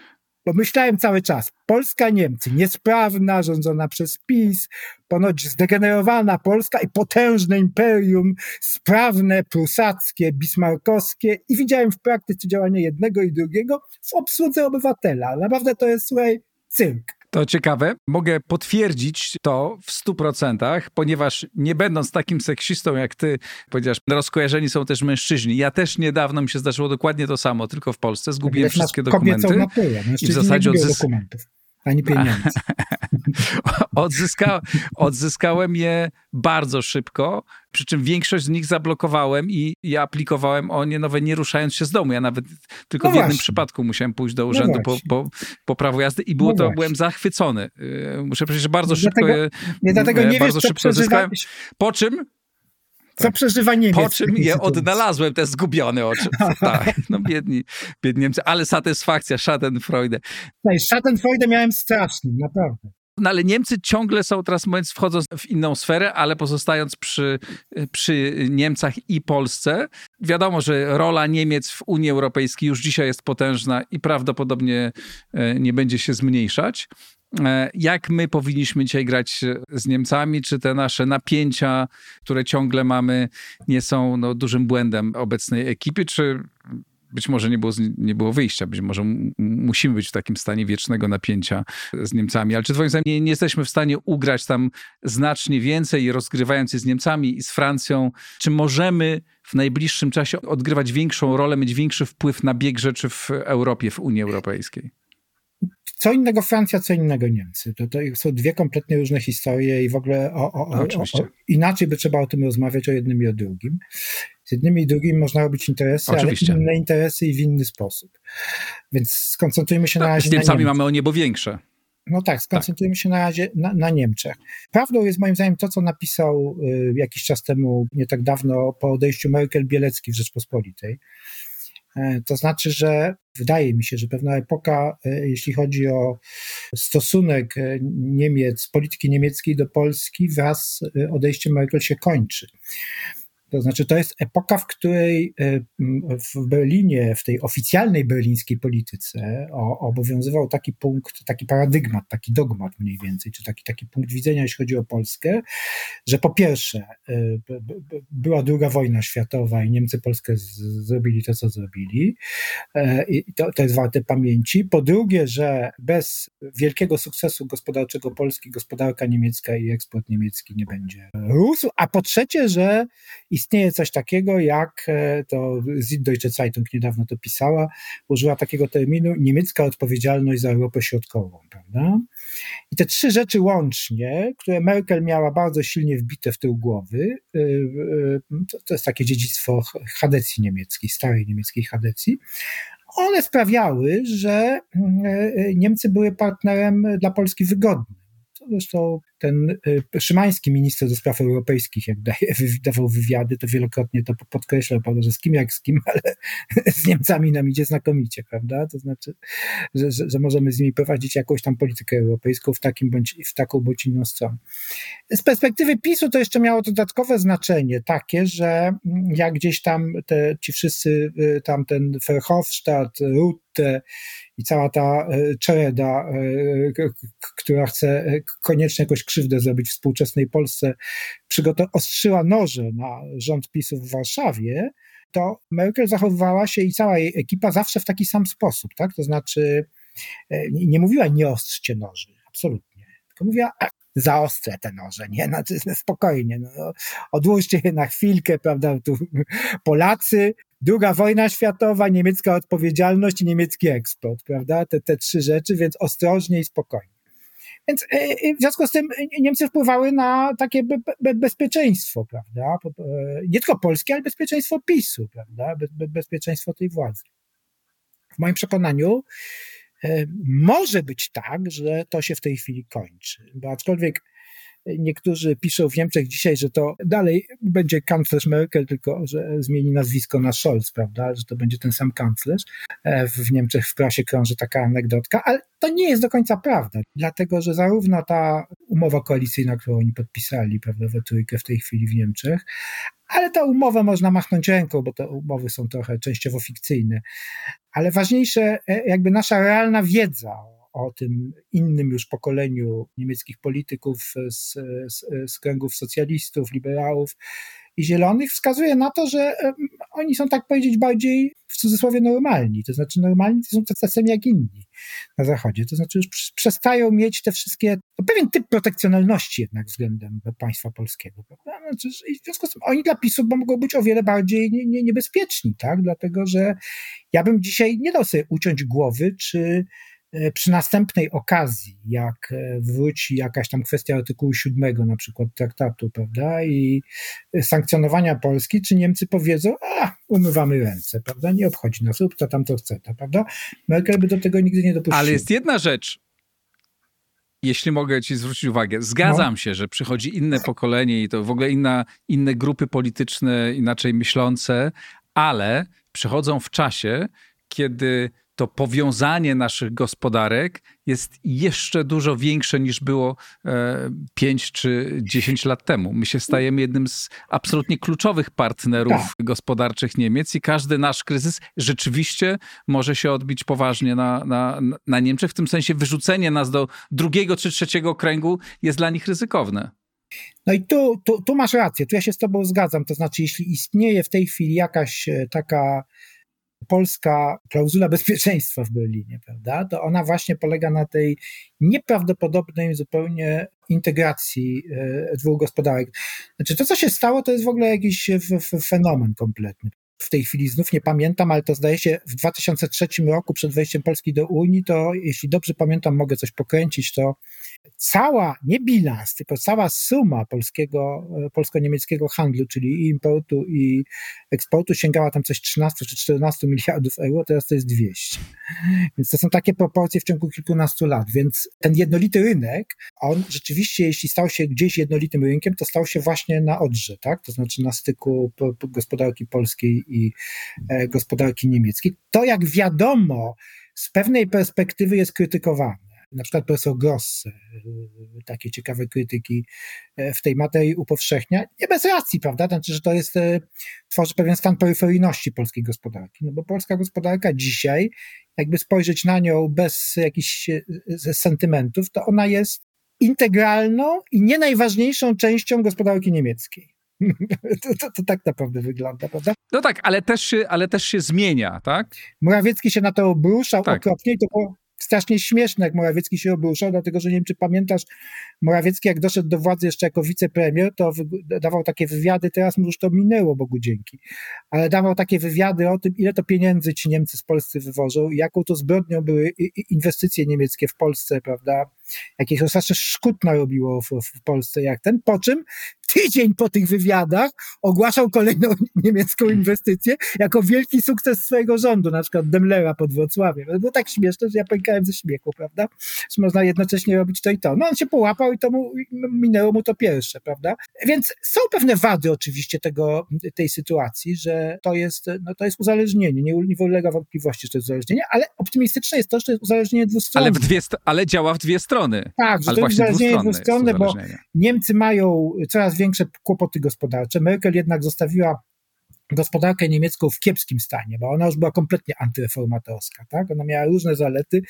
bo myślałem cały czas, Polska, Niemcy, niesprawna, rządzona przez PiS, ponoć zdegenerowana Polska i potężne imperium, sprawne, prusackie, bismarkowskie i widziałem w praktyce działanie jednego i drugiego w obsłudze obywatela. Naprawdę to jest, słuchaj, cyrk. To ciekawe. Mogę potwierdzić to w stu procentach, ponieważ nie będąc takim seksistą jak ty, powiedziałeś, rozkojarzeni są też mężczyźni. Ja też niedawno mi się zdarzyło dokładnie to samo, tylko w Polsce. Zgubiłem wszystkie dokumenty. Naturę. I w zasadzie odzys... dokumentów ani pieniędzy. <laughs> <laughs> Odzyska, odzyskałem je bardzo szybko, przy czym większość z nich zablokowałem i, i aplikowałem o nie nowe, nie ruszając się z domu. Ja nawet tylko no w jednym przypadku musiałem pójść do no urzędu no po, po, po prawo jazdy i było no to, właśnie. byłem zachwycony. Y, muszę powiedzieć, że bardzo szybko dlatego, je, nie, dlatego nie bardzo wiesz, szybko odzyskałem. Po czym co tak. przeżywa Niemiec. Po czym je odnalazłem, te zgubione oczy. <laughs> tak, no biedni, biedni Niemcy, ale satysfakcja, Schadenfreude. Schadenfreude miałem strasznie, naprawdę. No ale Niemcy ciągle są, teraz mówiąc, wchodzą w inną sferę, ale pozostając przy, przy Niemcach i Polsce, wiadomo, że rola Niemiec w Unii Europejskiej już dzisiaj jest potężna i prawdopodobnie e, nie będzie się zmniejszać. E, jak my powinniśmy dzisiaj grać z Niemcami? Czy te nasze napięcia, które ciągle mamy, nie są no, dużym błędem obecnej ekipy? Czy być może nie było, nie było wyjścia, być może musimy być w takim stanie wiecznego napięcia z Niemcami. Ale czy twoim zdaniem nie, nie jesteśmy w stanie ugrać tam znacznie więcej, rozgrywając je z Niemcami i z Francją? Czy możemy w najbliższym czasie odgrywać większą rolę, mieć większy wpływ na bieg rzeczy w Europie, w Unii Europejskiej? Co innego Francja, co innego Niemcy. To, to są dwie kompletnie różne historie i w ogóle o, o, o, o, inaczej by trzeba o tym rozmawiać o jednym i o drugim. Z jednymi i drugimi można robić interesy, Oczywiście. ale inne interesy i w inny sposób. Więc skoncentrujmy się no, na razie z Niemcami mamy o niebo większe. No tak, skoncentrujmy tak. się na razie na, na, Niemczech. Prawdą jest moim zdaniem to, co napisał y, jakiś czas temu, nie tak dawno, po odejściu Merkel Bielecki w Rzeczpospolitej. E, to znaczy, że wydaje mi się, że pewna epoka, e, jeśli chodzi o stosunek e, Niemiec, polityki niemieckiej do Polski wraz z odejściem Merkel się kończy. To znaczy, to jest epoka, w której e, w Berlinie, w tej oficjalnej berlińskiej polityce obowiązywał taki punkt, taki paradygmat, taki dogmat mniej więcej, czy taki, taki punkt widzenia, jeśli chodzi o Polskę, że po pierwsze e, była druga wojna światowa i Niemcy Polskę zrobili to, co zrobili. E, I to, to jest warte pamięci. Po drugie, że bez wielkiego sukcesu gospodarczego Polski gospodarka niemiecka i eksport niemiecki nie będzie rósł. A po trzecie, że istnieje coś takiego jak, e, to Süddeutsche Zeitung niedawno to pisała, użyła takiego terminu niemiecka odpowiedzialność za Europę Środkową, prawda? I te trzy rzeczy łącznie, które Merkel miała bardzo silnie wbite w tył głowy, e, e, to, to jest takie dziedzictwo Hadecji niemieckiej, starej niemieckiej Hadecji, one sprawiały, że Niemcy były partnerem dla Polski wygodnym. Zresztą ten y, Szymański, minister do spraw europejskich, jak daje, <laughs> dawał wywiady, to wielokrotnie to podkreślał, prawda, że z kim jak z kim, <laughs> ale z Niemcami nam idzie znakomicie, prawda? To znaczy, że, że, że możemy z nimi prowadzić jakąś tam politykę europejską w, takim bądź, w taką bądź inną stronę. Z perspektywy PiSu to jeszcze miało dodatkowe znaczenie, takie, że mm, jak gdzieś tam te, ci wszyscy, y, tam ten Verhofstadt, Rutte i cała ta e, czereda, która chce koniecznie jakoś krzywdę zrobić współczesnej Polsce, ostrzyła noże na rząd PiSu w Warszawie, to Merkel zachowywała się i cała jej ekipa zawsze w taki sam sposób, tak? To znaczy nie mówiła nie ostrzcie noży, absolutnie, tylko mówiła <clears throat> zaostrę te noże, nie? No, spokojnie, no, odłóżcie je na chwilkę, prawda? Tu <laughs> Polacy Druga wojna światowa, niemiecka odpowiedzialność i niemiecki eksport, prawda? Te, te trzy rzeczy, więc ostrożnie i spokojnie. Więc e, e, w związku z tym Niemcy wpływały na takie be, be, bezpieczeństwo, prawda? Nie tylko polskie, ale bezpieczeństwo PiSu, prawda? Be, bezpieczeństwo tej władzy. W moim przekonaniu może być tak, że to się w tej chwili kończy, bo aczkolwiek Niektórzy piszą w Niemczech dzisiaj, że to dalej będzie kanclerz Merkel, tylko że zmieni nazwisko na Scholz, prawda, że to będzie ten sam kanclerz. E, w Niemczech w prasie krąży taka anegdotka, ale to nie jest do końca prawda, dlatego że zarówno ta umowa koalicyjna, którą oni podpisali, prawda, we trójkę w tej chwili w Niemczech, ale ta umowa można machnąć ręką, bo te umowy są trochę częściowo fikcyjne. Ale ważniejsze, e, jakby nasza realna wiedza o tym innym już pokoleniu niemieckich polityków z, z, z kręgów socjalistów, liberałów i zielonych wskazuje na to, że oni są, tak powiedzieć, bardziej w cudzysłowie normalni. To znaczy, normalni to są tacy jak inni na Zachodzie. To znaczy, już przestają mieć te wszystkie, no, pewien typ protekcjonalności jednak względem państwa polskiego. Prawda? Znaczy, I w związku z tym oni dla PiSu mogą być o wiele bardziej nie, nie, niebezpieczni, tak? Dlatego, że ja bym dzisiaj nie dał sobie uciąć głowy, czy E, przy następnej okazji, jak e, wróci jakaś tam kwestia artykułu 7 na przykład traktatu, prawda, i sankcjonowania Polski, czy Niemcy powiedzą, a, umywamy ręce, prawda, nie obchodzi nas, rób to tam to chce, prawda. Merkel by do tego nigdy nie dopuściła. Ale jest jedna rzecz, jeśli mogę ci zwrócić uwagę, zgadzam no. się, że przychodzi inne pokolenie i to w ogóle inna, inne grupy polityczne, inaczej myślące, ale przychodzą w czasie, kiedy to powiązanie naszych gospodarek jest jeszcze dużo większe niż było e, 5 czy 10 lat temu. My się stajemy jednym z absolutnie kluczowych partnerów tak. gospodarczych Niemiec i każdy nasz kryzys rzeczywiście może się odbić poważnie na, na, na Niemczech. W tym sensie wyrzucenie nas do drugiego czy trzeciego kręgu jest dla nich ryzykowne. No i tu, tu, tu masz rację, tu ja się z Tobą zgadzam. To znaczy, jeśli istnieje w tej chwili jakaś e, taka polska klauzula bezpieczeństwa w Berlinie, prawda, to ona właśnie polega na tej nieprawdopodobnej zupełnie integracji e, dwóch gospodarek. Znaczy, to, co się stało, to jest w ogóle jakiś fenomen kompletny. W tej chwili znów nie pamiętam, ale to zdaje się w 2003 roku przed wejściem Polski do Unii, to jeśli dobrze pamiętam, mogę coś pokręcić, to cała, nie bilans, tylko cała suma polskiego, e, polsko-niemieckiego handlu, czyli importu i eksportu sięgała tam coś 13 czy 14 miliardów euro, teraz to jest 200. Więc to są takie proporcje w ciągu kilkunastu lat, więc ten jednolity rynek, on rzeczywiście, jeśli stał się gdzieś jednolitym rynkiem, to stał się właśnie na Odrze, tak? to znaczy na styku gospodarki polskiej i e, gospodarki niemieckiej. To jak wiadomo, z pewnej perspektywy jest krytykowane na przykład profesor Gross e, takie ciekawe krytyki e, w tej materii upowszechnia, nie bez racji, prawda? Znaczy, że to jest, e, tworzy pewien stan peryferyjności polskiej gospodarki, no bo polska gospodarka dzisiaj, jakby spojrzeć na nią bez jakichś sentymentów, to ona jest integralną i nie najważniejszą częścią gospodarki niemieckiej. <laughs> To, to, to, tak naprawdę wygląda, prawda? No tak, ale też, się, ale też się zmienia, tak? Morawiecki się na to obruszał tak. okropnie i to było strasznie śmieszne, jak Morawiecki się obruszał, dlatego że nie wiem, czy pamiętasz, Morawiecki jak doszedł do władzy jeszcze jako wicepremier, to dawał takie wywiady, teraz mu już to minęło, Bogu dzięki, ale dawał takie wywiady o tym, ile to pieniędzy ci Niemcy z Polscy wywożą, jaką to zbrodnią były inwestycje niemieckie w Polsce, prawda, jakich strasznie szkód narobiło w, w Polsce jak ten, po czym tydzień po tych wywiadach ogłaszał kolejną <laughs> niemiecką inwestycję jako wielki sukces swojego rządu, na przykład Demlera pod Wrocławiem. Było tak śmieszne, że ja pękałem ze śmiechu, prawda? Że można jednocześnie robić to i to. No on się połapał i to mu, minęło mu to pierwsze, prawda? Więc są pewne wady oczywiście tego, tej sytuacji, że to jest, no to jest uzależnienie. Nie, nie ulega wątpliwości, że to jest uzależnienie, ale optymistyczne jest to, że to jest uzależnienie dwustronne. Ale, w dwie, ale działa w dwie strony. Tak, że to jest uzależnienie dwustronne, bo Niemcy mają coraz większe kłopoty gospodarcze. Merkel jednak zostawiła gospodarkę niemiecką w kiepskim stanie, bo ona już była kompletnie antyreformatorska, tak? Ona miała różne zalety,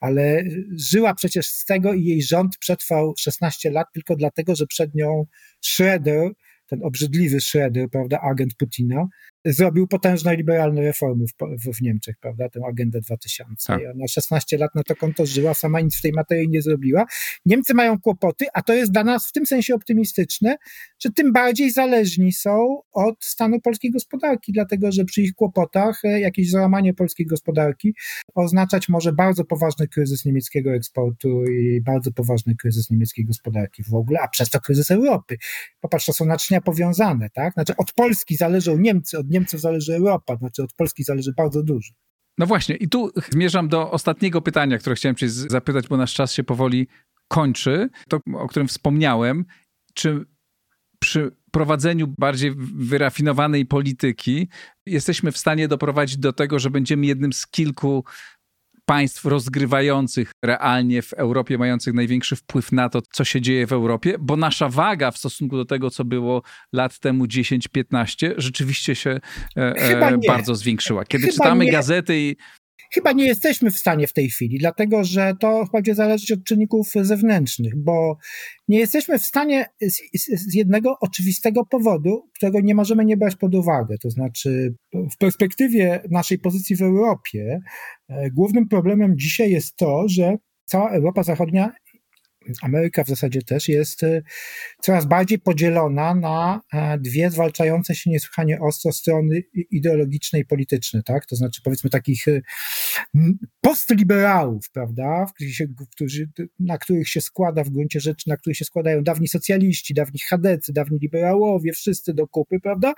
ale żyła przecież z tego i jej rząd przetrwał 16 lat tylko dlatego, że przed nią Schroeder, ten obrzydliwy Schroeder, prawda, agent Putina, zrobił potężne liberalne reformy w, w, Niemczech, prawda, tę agendę 2000. Tak. Ona 16 lat na to konto żyła, sama nic w tej materii nie zrobiła. Niemcy mają kłopoty, a to jest dla nas w tym sensie optymistyczne, że tym bardziej zależni są od stanu polskiej gospodarki, dlatego że przy ich kłopotach e, jakieś załamanie polskiej gospodarki oznaczać może bardzo poważny kryzys niemieckiego eksportu i bardzo poważny kryzys niemieckiej gospodarki w ogóle, a przez to kryzys Europy. Popatrz, to są naczynia powiązane, tak? Znaczy od Polski zależą Niemcy, od Niemców zależy Europa, znaczy od Polski zależy bardzo dużo. No właśnie, i tu zmierzam do ostatniego pytania, które chciałem Cię zapytać, bo nasz czas się powoli kończy. To, o którym wspomniałem, czy przy prowadzeniu bardziej wyrafinowanej polityki jesteśmy w stanie doprowadzić do tego, że będziemy jednym z kilku państw rozgrywających realnie w Europie, mających największy wpływ na to, co się dzieje w Europie, bo nasza waga w stosunku do tego, co było lat temu 10-15, rzeczywiście się e, e bardzo zwiększyła. Kiedy Chyba czytamy nie. gazety i Chyba nie jesteśmy w stanie w tej chwili, dlatego że to będzie zależeć od czynników zewnętrznych, bo nie jesteśmy w stanie z, z, jednego oczywistego powodu, którego nie możemy nie brać pod uwagę. To znaczy, w perspektywie naszej pozycji w Europie, e, głównym problemem dzisiaj jest to, że cała Europa Zachodnia Ameryka w zasadzie też jest y, coraz bardziej podzielona na e, dwie zwalczające się niesłychanie ostro strony ideologiczne i polityczne, tak? To znaczy powiedzmy takich y, postliberałów, prawda? Którzy, na których się składa w gruncie rzeczy, na których się składają dawni socjaliści, dawni chadecy, dawni liberałowie, wszyscy do kupy, prawda?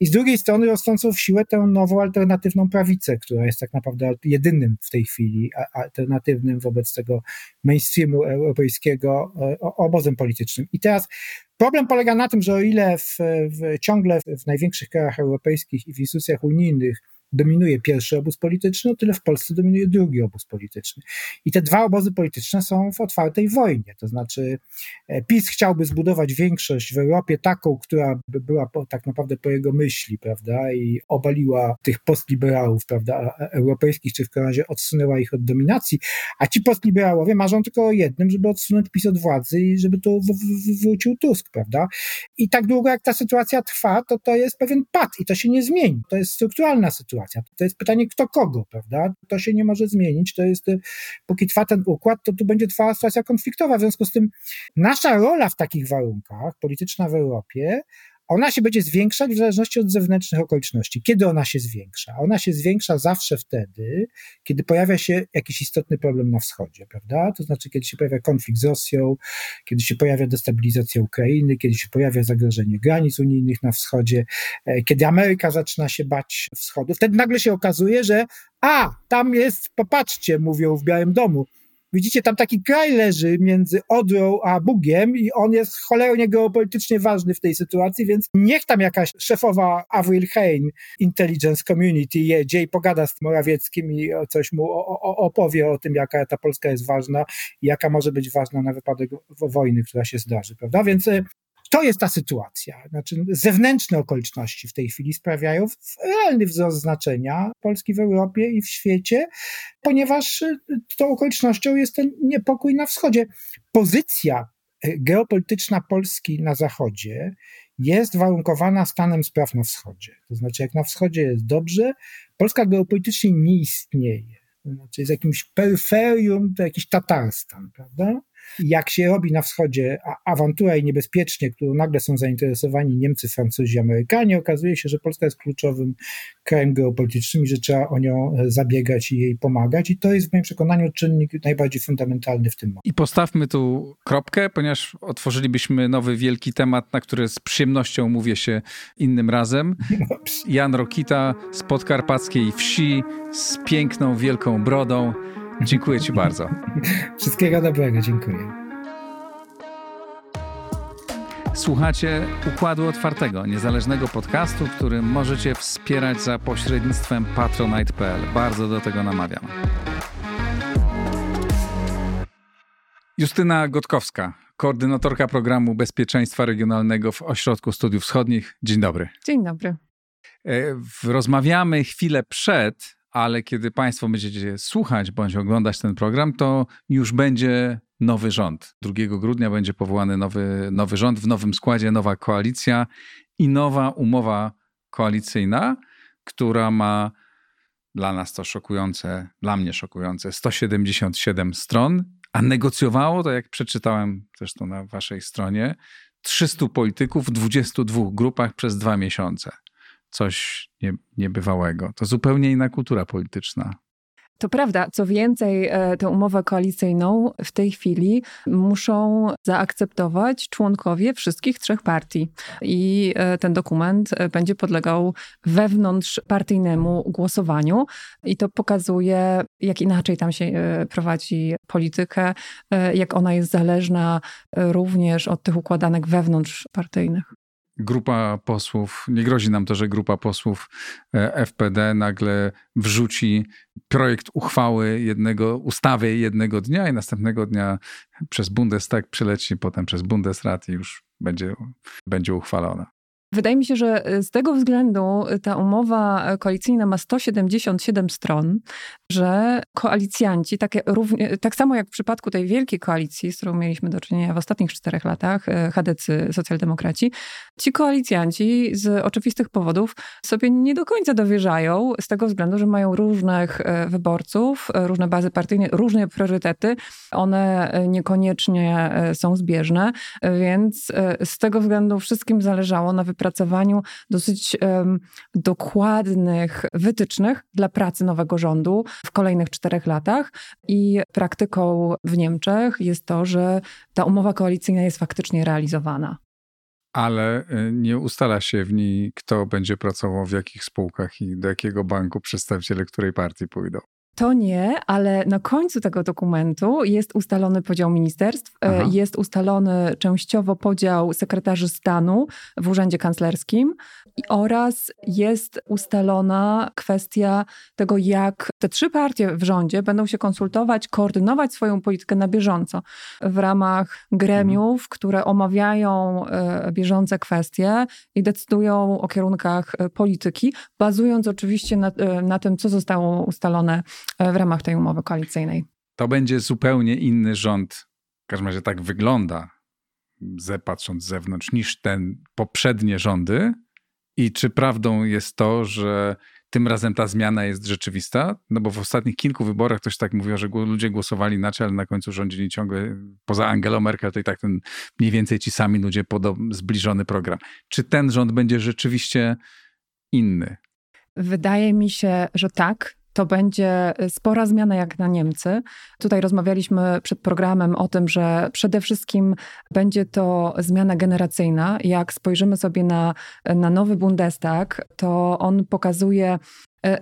I z drugiej strony rosnącą w siłę tę nową alternatywną prawicę, która jest tak naprawdę jedynym w tej chwili alternatywnym wobec tego mainstreamu europejskiego jego e, obozem politycznym. I teraz problem polega na tym, że o ile w, w, ciągle w największych krajach europejskich i w instytucjach unijnych dominuje pierwszy obóz polityczny, o tyle w Polsce dominuje drugi obóz polityczny. I te dwa obozy polityczne są w otwartej wojnie. To znaczy, e, PiS chciałby zbudować większość w Europie taką, która by była po, tak naprawdę po jego myśli, prawda, i obaliła tych postliberałów, prawda, europejskich, czy w razie odsunęła ich od dominacji, a ci postliberałowie marzą tylko o jednym, żeby odsunąć PiS od władzy i żeby tu wrócił Tusk, prawda? I tak długo jak ta sytuacja trwa, to to jest pewien pad i to się nie zmieni. To jest strukturalna sytuacja. To jest pytanie kto kogo, prawda? To się nie może zmienić. To jest, póki trwa ten układ, to tu będzie trwała sytuacja konfliktowa. W związku z tym nasza rola w takich warunkach, polityczna w Europie, ona się będzie zwiększać w zależności od zewnętrznych okoliczności. Kiedy ona się zwiększa? Ona się zwiększa zawsze wtedy, kiedy pojawia się jakiś istotny problem na wschodzie, prawda? To znaczy, kiedy się pojawia konflikt z Rosją, kiedy się pojawia destabilizacja Ukrainy, kiedy się pojawia zagrożenie granic unijnych na wschodzie, e, kiedy Ameryka zaczyna się bać wschodu, wtedy nagle się okazuje, że a, tam jest, popatrzcie, mówią w Białym Domu, Widzicie, tam taki kraj leży między Odrą a Bugiem i on jest cholernie geopolitycznie ważny w tej sytuacji, więc niech tam jakaś szefowa Avril Hain Intelligence Community jedzie i pogada z Morawieckim i coś mu opowie o tym, jaka ta Polska jest ważna i jaka może być ważna na wypadek wojny, która się zdarzy, prawda? Więc e, to jest ta sytuacja. Znaczy, zewnętrzne okoliczności w tej chwili sprawiają realny wzrost znaczenia Polski w Europie i w świecie, ponieważ y, tą okolicznością jest ten niepokój na wschodzie. Pozycja y, geopolityczna Polski na zachodzie jest warunkowana stanem spraw na wschodzie. To znaczy, jak na wschodzie jest dobrze, Polska geopolitycznie nie istnieje. To znaczy, jest jakimś peryferium, to jakiś Tatarstan, prawda? Jak się robi na wschodzie awantura i niebezpiecznie, którą nagle są zainteresowani Niemcy, Francuzi, Amerykanie, okazuje się, że Polska jest kluczowym krajem geopolitycznym i że trzeba o nią zabiegać i jej pomagać. I to jest w moim przekonaniu czynnik najbardziej fundamentalny w tym momencie. I postawmy tu kropkę, ponieważ otworzylibyśmy nowy wielki temat, na który z przyjemnością mówię się innym razem. Jan Rokita z podkarpackiej wsi z piękną, wielką brodą. Dziękuję Ci bardzo. Wszystkiego dobrego, dziękuję. Słuchacie Układu Otwartego, niezależnego podcastu, który możecie wspierać za pośrednictwem patronite.pl. Bardzo do tego namawiam. Justyna Gotkowska, koordynatorka programu bezpieczeństwa regionalnego w Ośrodku Studiów Wschodnich. Dzień dobry. Dzień dobry. E, rozmawiamy chwilę przed ale kiedy Państwo będziecie słuchać bądź oglądać ten program, to już będzie nowy rząd. 2 grudnia będzie powołany nowy, nowy rząd w nowym składzie, nowa koalicja i nowa umowa koalicyjna, która ma dla nas to szokujące, dla mnie szokujące 177 stron, a negocjowało to, jak przeczytałem zresztą na waszej stronie, 300 polityków w 22 grupach przez dwa miesiące coś nie, niebywałego. To zupełnie inna kultura polityczna. To prawda. Co więcej, e, tę umowę koalicyjną w tej chwili muszą zaakceptować członkowie wszystkich trzech partii. I e, ten dokument e, będzie podlegał wewnątrzpartyjnemu głosowaniu. I to pokazuje, jak inaczej tam się prowadzi politykę, jak ona jest zależna również od tych układanek wewnątrzpartyjnych grupa posłów, nie grozi nam to, że grupa posłów e, FPD nagle wrzuci projekt uchwały jednego, ustawy jednego dnia i następnego dnia przez Bundestag przyleci, potem przez Bundesrat i już będzie, będzie uchwalona. Wydaje mi się, że e, z tego względu e, ta umowa e, koalicyjna ma 177 stron, że koalicjanci, takie równie, tak samo jak w przypadku tej wielkiej koalicji, z którą mieliśmy do czynienia w ostatnich czterech latach, chadecy, socjaldemokraci, ci koalicjanci z oczywistych powodów sobie nie do końca dowierzają, z tego względu, że mają różnych wyborców, różne bazy partyjne, różne priorytety. One niekoniecznie są zbieżne, więc z tego względu wszystkim zależało na wypracowaniu wypracowaniu dosyć um, dokładnych wytycznych dla pracy nowego rządu w kolejnych czterech latach. I praktyką w Niemczech jest to, że ta umowa koalicyjna jest faktycznie realizowana ale y, nie ustala się w niej, kto będzie pracował w jakich spółkach i do jakiego banku przedstawiciele której partii pójdą. To nie, ale na końcu tego dokumentu jest ustalony podział ministerstw, e, Aha. jest ustalony częściowo podział sekretarzy stanu w Urzędzie Kanclerskim. oraz jest ustalona kwestia tego, jak te trzy partie w rządzie będą się konsultować, koordynować swoją politykę na bieżąco w ramach gremiów, które omawiają e, bieżące kwestie i decydują o kierunkach e, polityki, bazując oczywiście na, na tym, co zostało ustalone w ramach tej umowy koalicyjnej. To będzie zupełnie inny rząd. W każdym razie tak wygląda, patrząc z zewnątrz, niż ten poprzednie rządy. I czy prawdą jest to, że tym razem ta zmiana jest rzeczywista? No bo w ostatnich kilku wyborach ktoś tak mówił, że ludzie głosowali inaczej, ale na końcu rządzili ciągle, poza Angelą Merkel, to i tak ten mniej więcej ci sami ludzie podobny, zbliżony program. Czy ten rząd będzie rzeczywiście inny? Wydaje mi się, że tak to będzie spora zmiana jak na Niemcy. Tutaj rozmawialiśmy przed programem o tym, że przede wszystkim będzie to zmiana generacyjna. Jak spojrzymy sobie na, na nowy Bundestag, to on pokazuje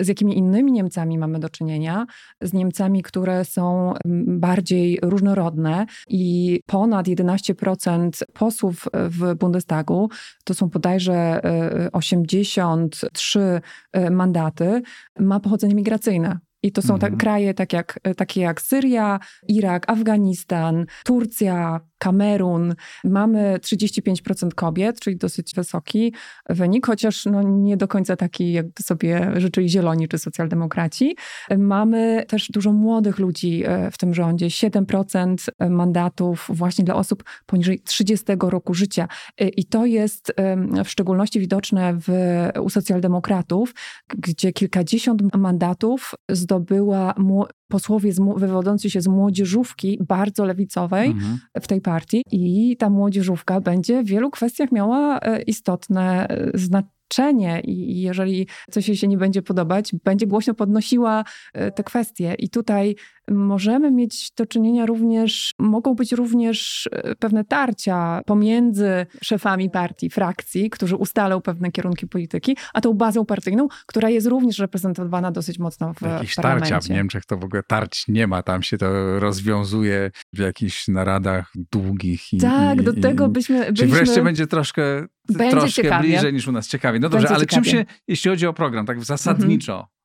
z jakimi innymi Niemcami mamy do czynienia, z Niemcami, które są bardziej różnorodne i ponad 11% posłów w Bundestagu, to są bodajże 83 e, e, mandaty, ma pochodzenie migracyjne. I to są mhm. kraje tak jak, takie jak Syria, Irak, Afganistan, Turcja, Kamerun. Mamy 35% kobiet, czyli dosyć wysoki wynik, chociaż no nie do końca taki, jak sobie życzyli zieloni czy socjaldemokraci. Mamy też dużo młodych ludzi e, w tym rządzie, 7% mandatów właśnie dla osób poniżej 30 roku życia. E, I to jest w szczególności widoczne w, u socjaldemokratów, gdzie kilkadziesiąt mandatów zdobyła posłowie wywodzący się z młodzieżówki bardzo lewicowej mhm. w tej partii i ta młodzieżówka będzie w wielu kwestiach miała e, istotne e, znaczenie i jeżeli coś jej się nie będzie podobać, będzie głośno podnosiła e, te kwestie. I tutaj możemy mieć do czynienia również, mogą być również e, pewne tarcia pomiędzy szefami partii, frakcji, którzy ustalą pewne kierunki polityki, a tą bazą partyjną, która jest również reprezentowana dosyć mocno w Jakieś parlamencie. tarcia w Niemczech to w ogóle tarć nie ma, tam się to rozwiązuje w jakichś naradach długich. I, tak, i, do tego byśmy... byśmy... Czyli wreszcie będzie troszkę, będzie troszkę ciekawie. bliżej niż u nas. Ciekawie. No dobrze, ale ciekawie. czym się, jeśli chodzi o program, tak zasadniczo, mhm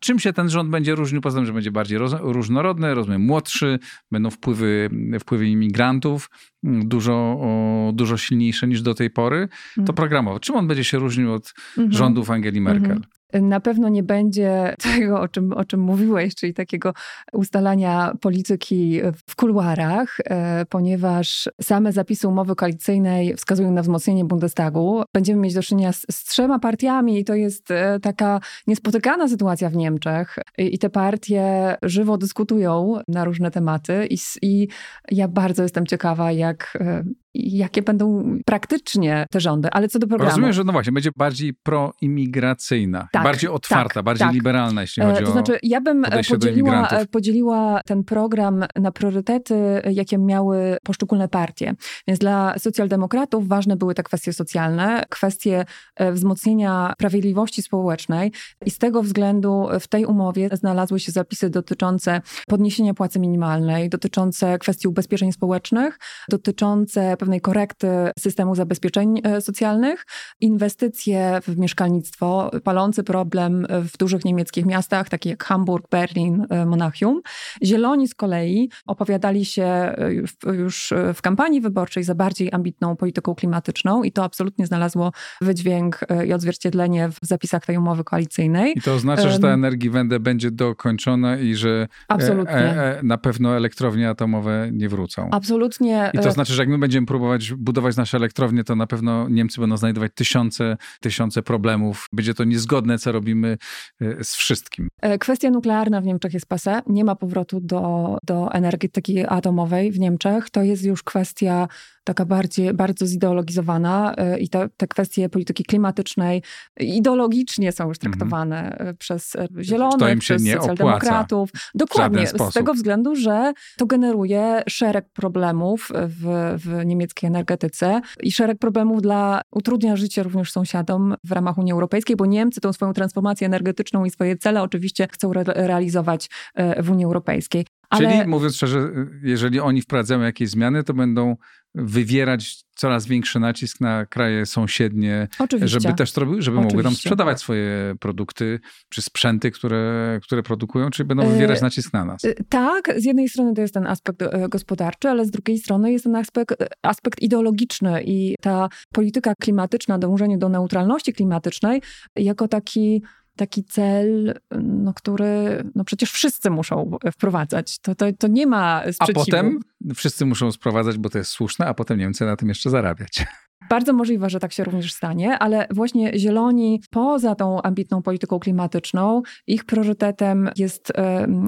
czym się ten rząd będzie różnił? Poza tym, że będzie bardziej roz, różnorodny, rozumiem, młodszy, będą wpływy, wpływy imigrantów mm, dużo, o, dużo silniejsze niż do tej pory. To mhm. programowo. Czym on będzie się różnił od mhm. rządów Angeli Merkel? Mhm. Na pewno nie będzie <laughs> tego, o czym, o czym mówiłeś, czyli takiego ustalania polityki w kuluarach, e, ponieważ same zapisy umowy koalicyjnej wskazują na wzmocnienie Bundestagu. Będziemy mieć do czynienia z, z trzema partiami i to jest e, taka niespotykana sytuacja w Niemczech. I, i te partie żywo dyskutują na różne tematy i, i ja bardzo jestem ciekawa, jak e, jakie będą praktycznie te rządy, ale co do programu. Rozumiem, że no właśnie, będzie bardziej proimigracyjna, tak, bardziej otwarta, tak, bardziej tak. liberalna, jeśli chodzi e, to o znaczy, ja bym podzieliła, podzieliła ten program na priorytety, jakie miały poszczególne partie. Więc dla socjaldemokratów ważne były te kwestie socjalne, kwestie e, wzmocnienia sprawiedliwości społecznej i z tego względu w tej umowie znalazły się zapisy dotyczące podniesienia płacy minimalnej, dotyczące kwestii ubezpieczeń społecznych, dotyczące pewnej korekty systemu zabezpieczeń e, socjalnych, inwestycje w mieszkalnictwo, palący problem w dużych niemieckich miastach, takich jak Hamburg, Berlin, e, Monachium. Zieloni z kolei opowiadali się e, już w kampanii wyborczej za bardziej ambitną polityką klimatyczną i to absolutnie znalazło wydźwięk i odzwierciedlenie w zapisach tej umowy koalicyjnej. I to oznacza, że ta Energiewende będzie dokończona i że absolutnie. na pewno elektrownie atomowe nie wrócą. Absolutnie. I to znaczy, że jak my będziemy próbować budować nasze elektrownie, to na pewno Niemcy będą znajdować tysiące, tysiące problemów. Będzie to niezgodne, co robimy e, z wszystkim. E, kwestia nuklearna w Niemczech jest pase. Nie ma powrotu do, do energetyki atomowej w Niemczech. To jest już kwestia taka bardziej, bardzo zideologizowana e, i te, te kwestie polityki klimatycznej ideologicznie są już mhm. traktowane mm. przez zielonych, przez socjaldemokratów. Dokładnie, z tego względu, że to generuje szereg problemów w, w niemieckiej energetyce i szereg problemów dla utrudnia życie również sąsiadom w ramach Unii Europejskiej, bo Niemcy tą swoją transformację energetyczną i swoje cele oczywiście chcą re realizować e, w Unii Europejskiej. Ale... Czyli mówiąc szczerze, jeżeli oni wprowadzają jakieś zmiany, to będą wywierać coraz większy nacisk na kraje sąsiednie, Oczywiście. żeby też żeby Oczywiście. mogły tam sprzedawać swoje produkty czy sprzęty, które, które produkują, czy będą wywierać e, nacisk na nas? Tak, z jednej strony to jest ten aspekt e, gospodarczy, ale z drugiej strony jest ten aspekt, aspekt ideologiczny i ta polityka klimatyczna, dążenie do neutralności klimatycznej jako taki taki cel, no, który no przecież wszyscy muszą wprowadzać. To, to, to nie ma sprzeciwu. A potem wszyscy muszą sprowadzać, bo to jest słuszne, a potem Niemcy na tym jeszcze zarabiać. Bardzo możliwe, że tak się również stanie, ale właśnie zieloni poza tą ambitną polityką klimatyczną, ich priorytetem jest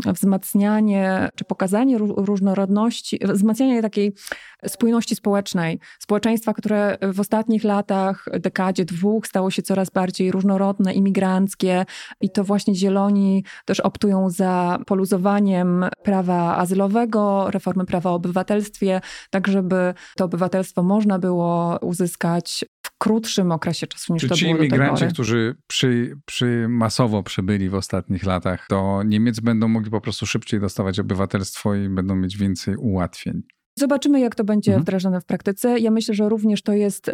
wzmacnianie czy pokazanie różnorodności, wzmacnianie takiej spójności społecznej. Społeczeństwa, które w ostatnich latach, dekadzie, dwóch stało się coraz bardziej różnorodne, imigranckie i to właśnie zieloni też optują za poluzowaniem prawa azylowego, reformy prawa o obywatelstwie, tak żeby to obywatelstwo można było uzyskać w krótszym okresie czasu niż Czy to ci było do imigranci, którzy przy, przy masowo przybyli w ostatnich latach, to Niemiec będą mogli po prostu szybciej dostawać obywatelstwo i będą mieć więcej ułatwień? Zobaczymy, jak to będzie mhm. wdrażane w praktyce. Ja myślę, że również to jest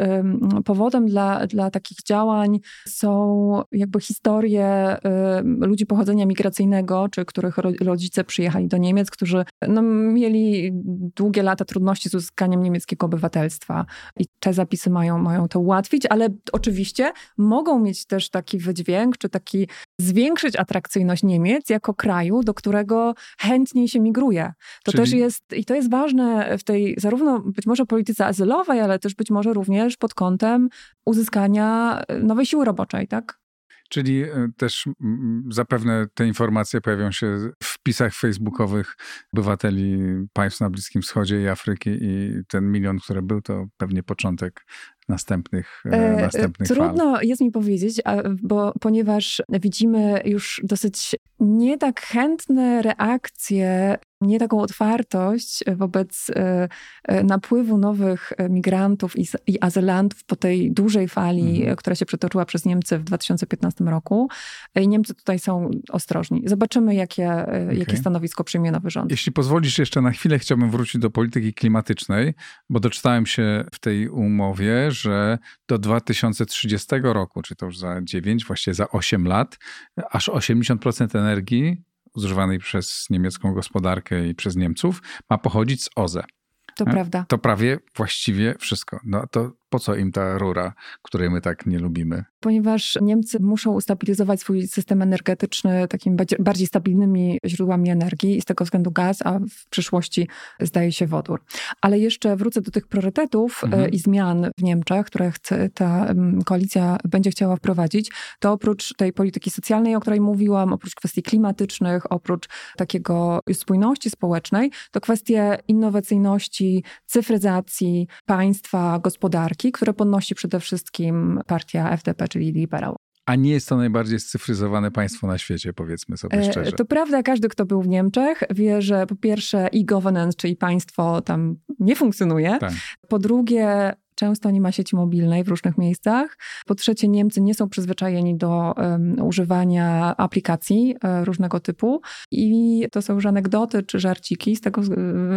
powodem dla, dla takich działań. Są jakby historie ludzi pochodzenia migracyjnego, czy których rodzice przyjechali do Niemiec, którzy no, mieli długie lata trudności z uzyskaniem niemieckiego obywatelstwa. I te zapisy mają, mają to ułatwić, ale oczywiście mogą mieć też taki wydźwięk, czy taki zwiększyć atrakcyjność Niemiec jako kraju, do którego chętniej się migruje. To Czyli... też jest, i to jest ważne w tej zarówno być może polityce azylowej, ale też być może również pod kątem uzyskania e, nowej siły roboczej, tak? Czyli e, też zapewne te informacje pojawią się w wpisach facebookowych obywateli państw na Bliskim Wschodzie i Afryki i ten milion, który był, to pewnie początek następnych, e, e następnych Trudno fal. jest mi powiedzieć, bo ponieważ widzimy już dosyć nie tak chętne reakcje nie taką otwartość wobec e, e, napływu nowych migrantów i, i azylantów po tej dużej fali, mhm. która się przetoczyła przez Niemcy w 2015 roku. I Niemcy tutaj są ostrożni. Zobaczymy, jakie, okay. jakie stanowisko przyjmie nowy rząd. Jeśli pozwolisz jeszcze na chwilę, chciałbym wrócić do polityki klimatycznej, bo doczytałem się w tej umowie, że do 2030 roku, czy to już za 9, właściwie za 8 lat, aż 80% energii zużywanej przez niemiecką gospodarkę i przez Niemców ma pochodzić z OZE. To prawda. To prawie właściwie wszystko. No to po co im ta rura, której my tak nie lubimy? Ponieważ Niemcy muszą ustabilizować swój system energetyczny takimi bardziej stabilnymi źródłami energii i z tego względu gaz, a w przyszłości zdaje się wodór. Ale jeszcze wrócę do tych priorytetów e, mhm. i zmian w Niemczech, które chce, ta koalicja będzie chciała wprowadzić. To oprócz tej polityki socjalnej, o której mówiłam, oprócz kwestii klimatycznych, oprócz takiego spójności społecznej, to kwestie innowacyjności, cyfryzacji państwa, gospodarki które podnosi przede wszystkim partia FDP, czyli liberał. A nie jest to najbardziej scyfryzowane państwo na świecie, powiedzmy sobie e, szczerze. To prawda, każdy, kto był w Niemczech, wie, że po pierwsze e-governance, czyli państwo tam nie funkcjonuje. Tak. Po drugie, Często nie ma sieci mobilnej w różnych miejscach. Po trzecie, Niemcy nie są przyzwyczajeni do um, używania aplikacji um, różnego typu. I to są już anegdoty czy żarciki z tego,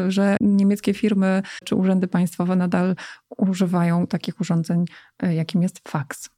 że niemieckie firmy czy urzędy państwowe nadal używają takich urządzeń, e, jakim jest fax.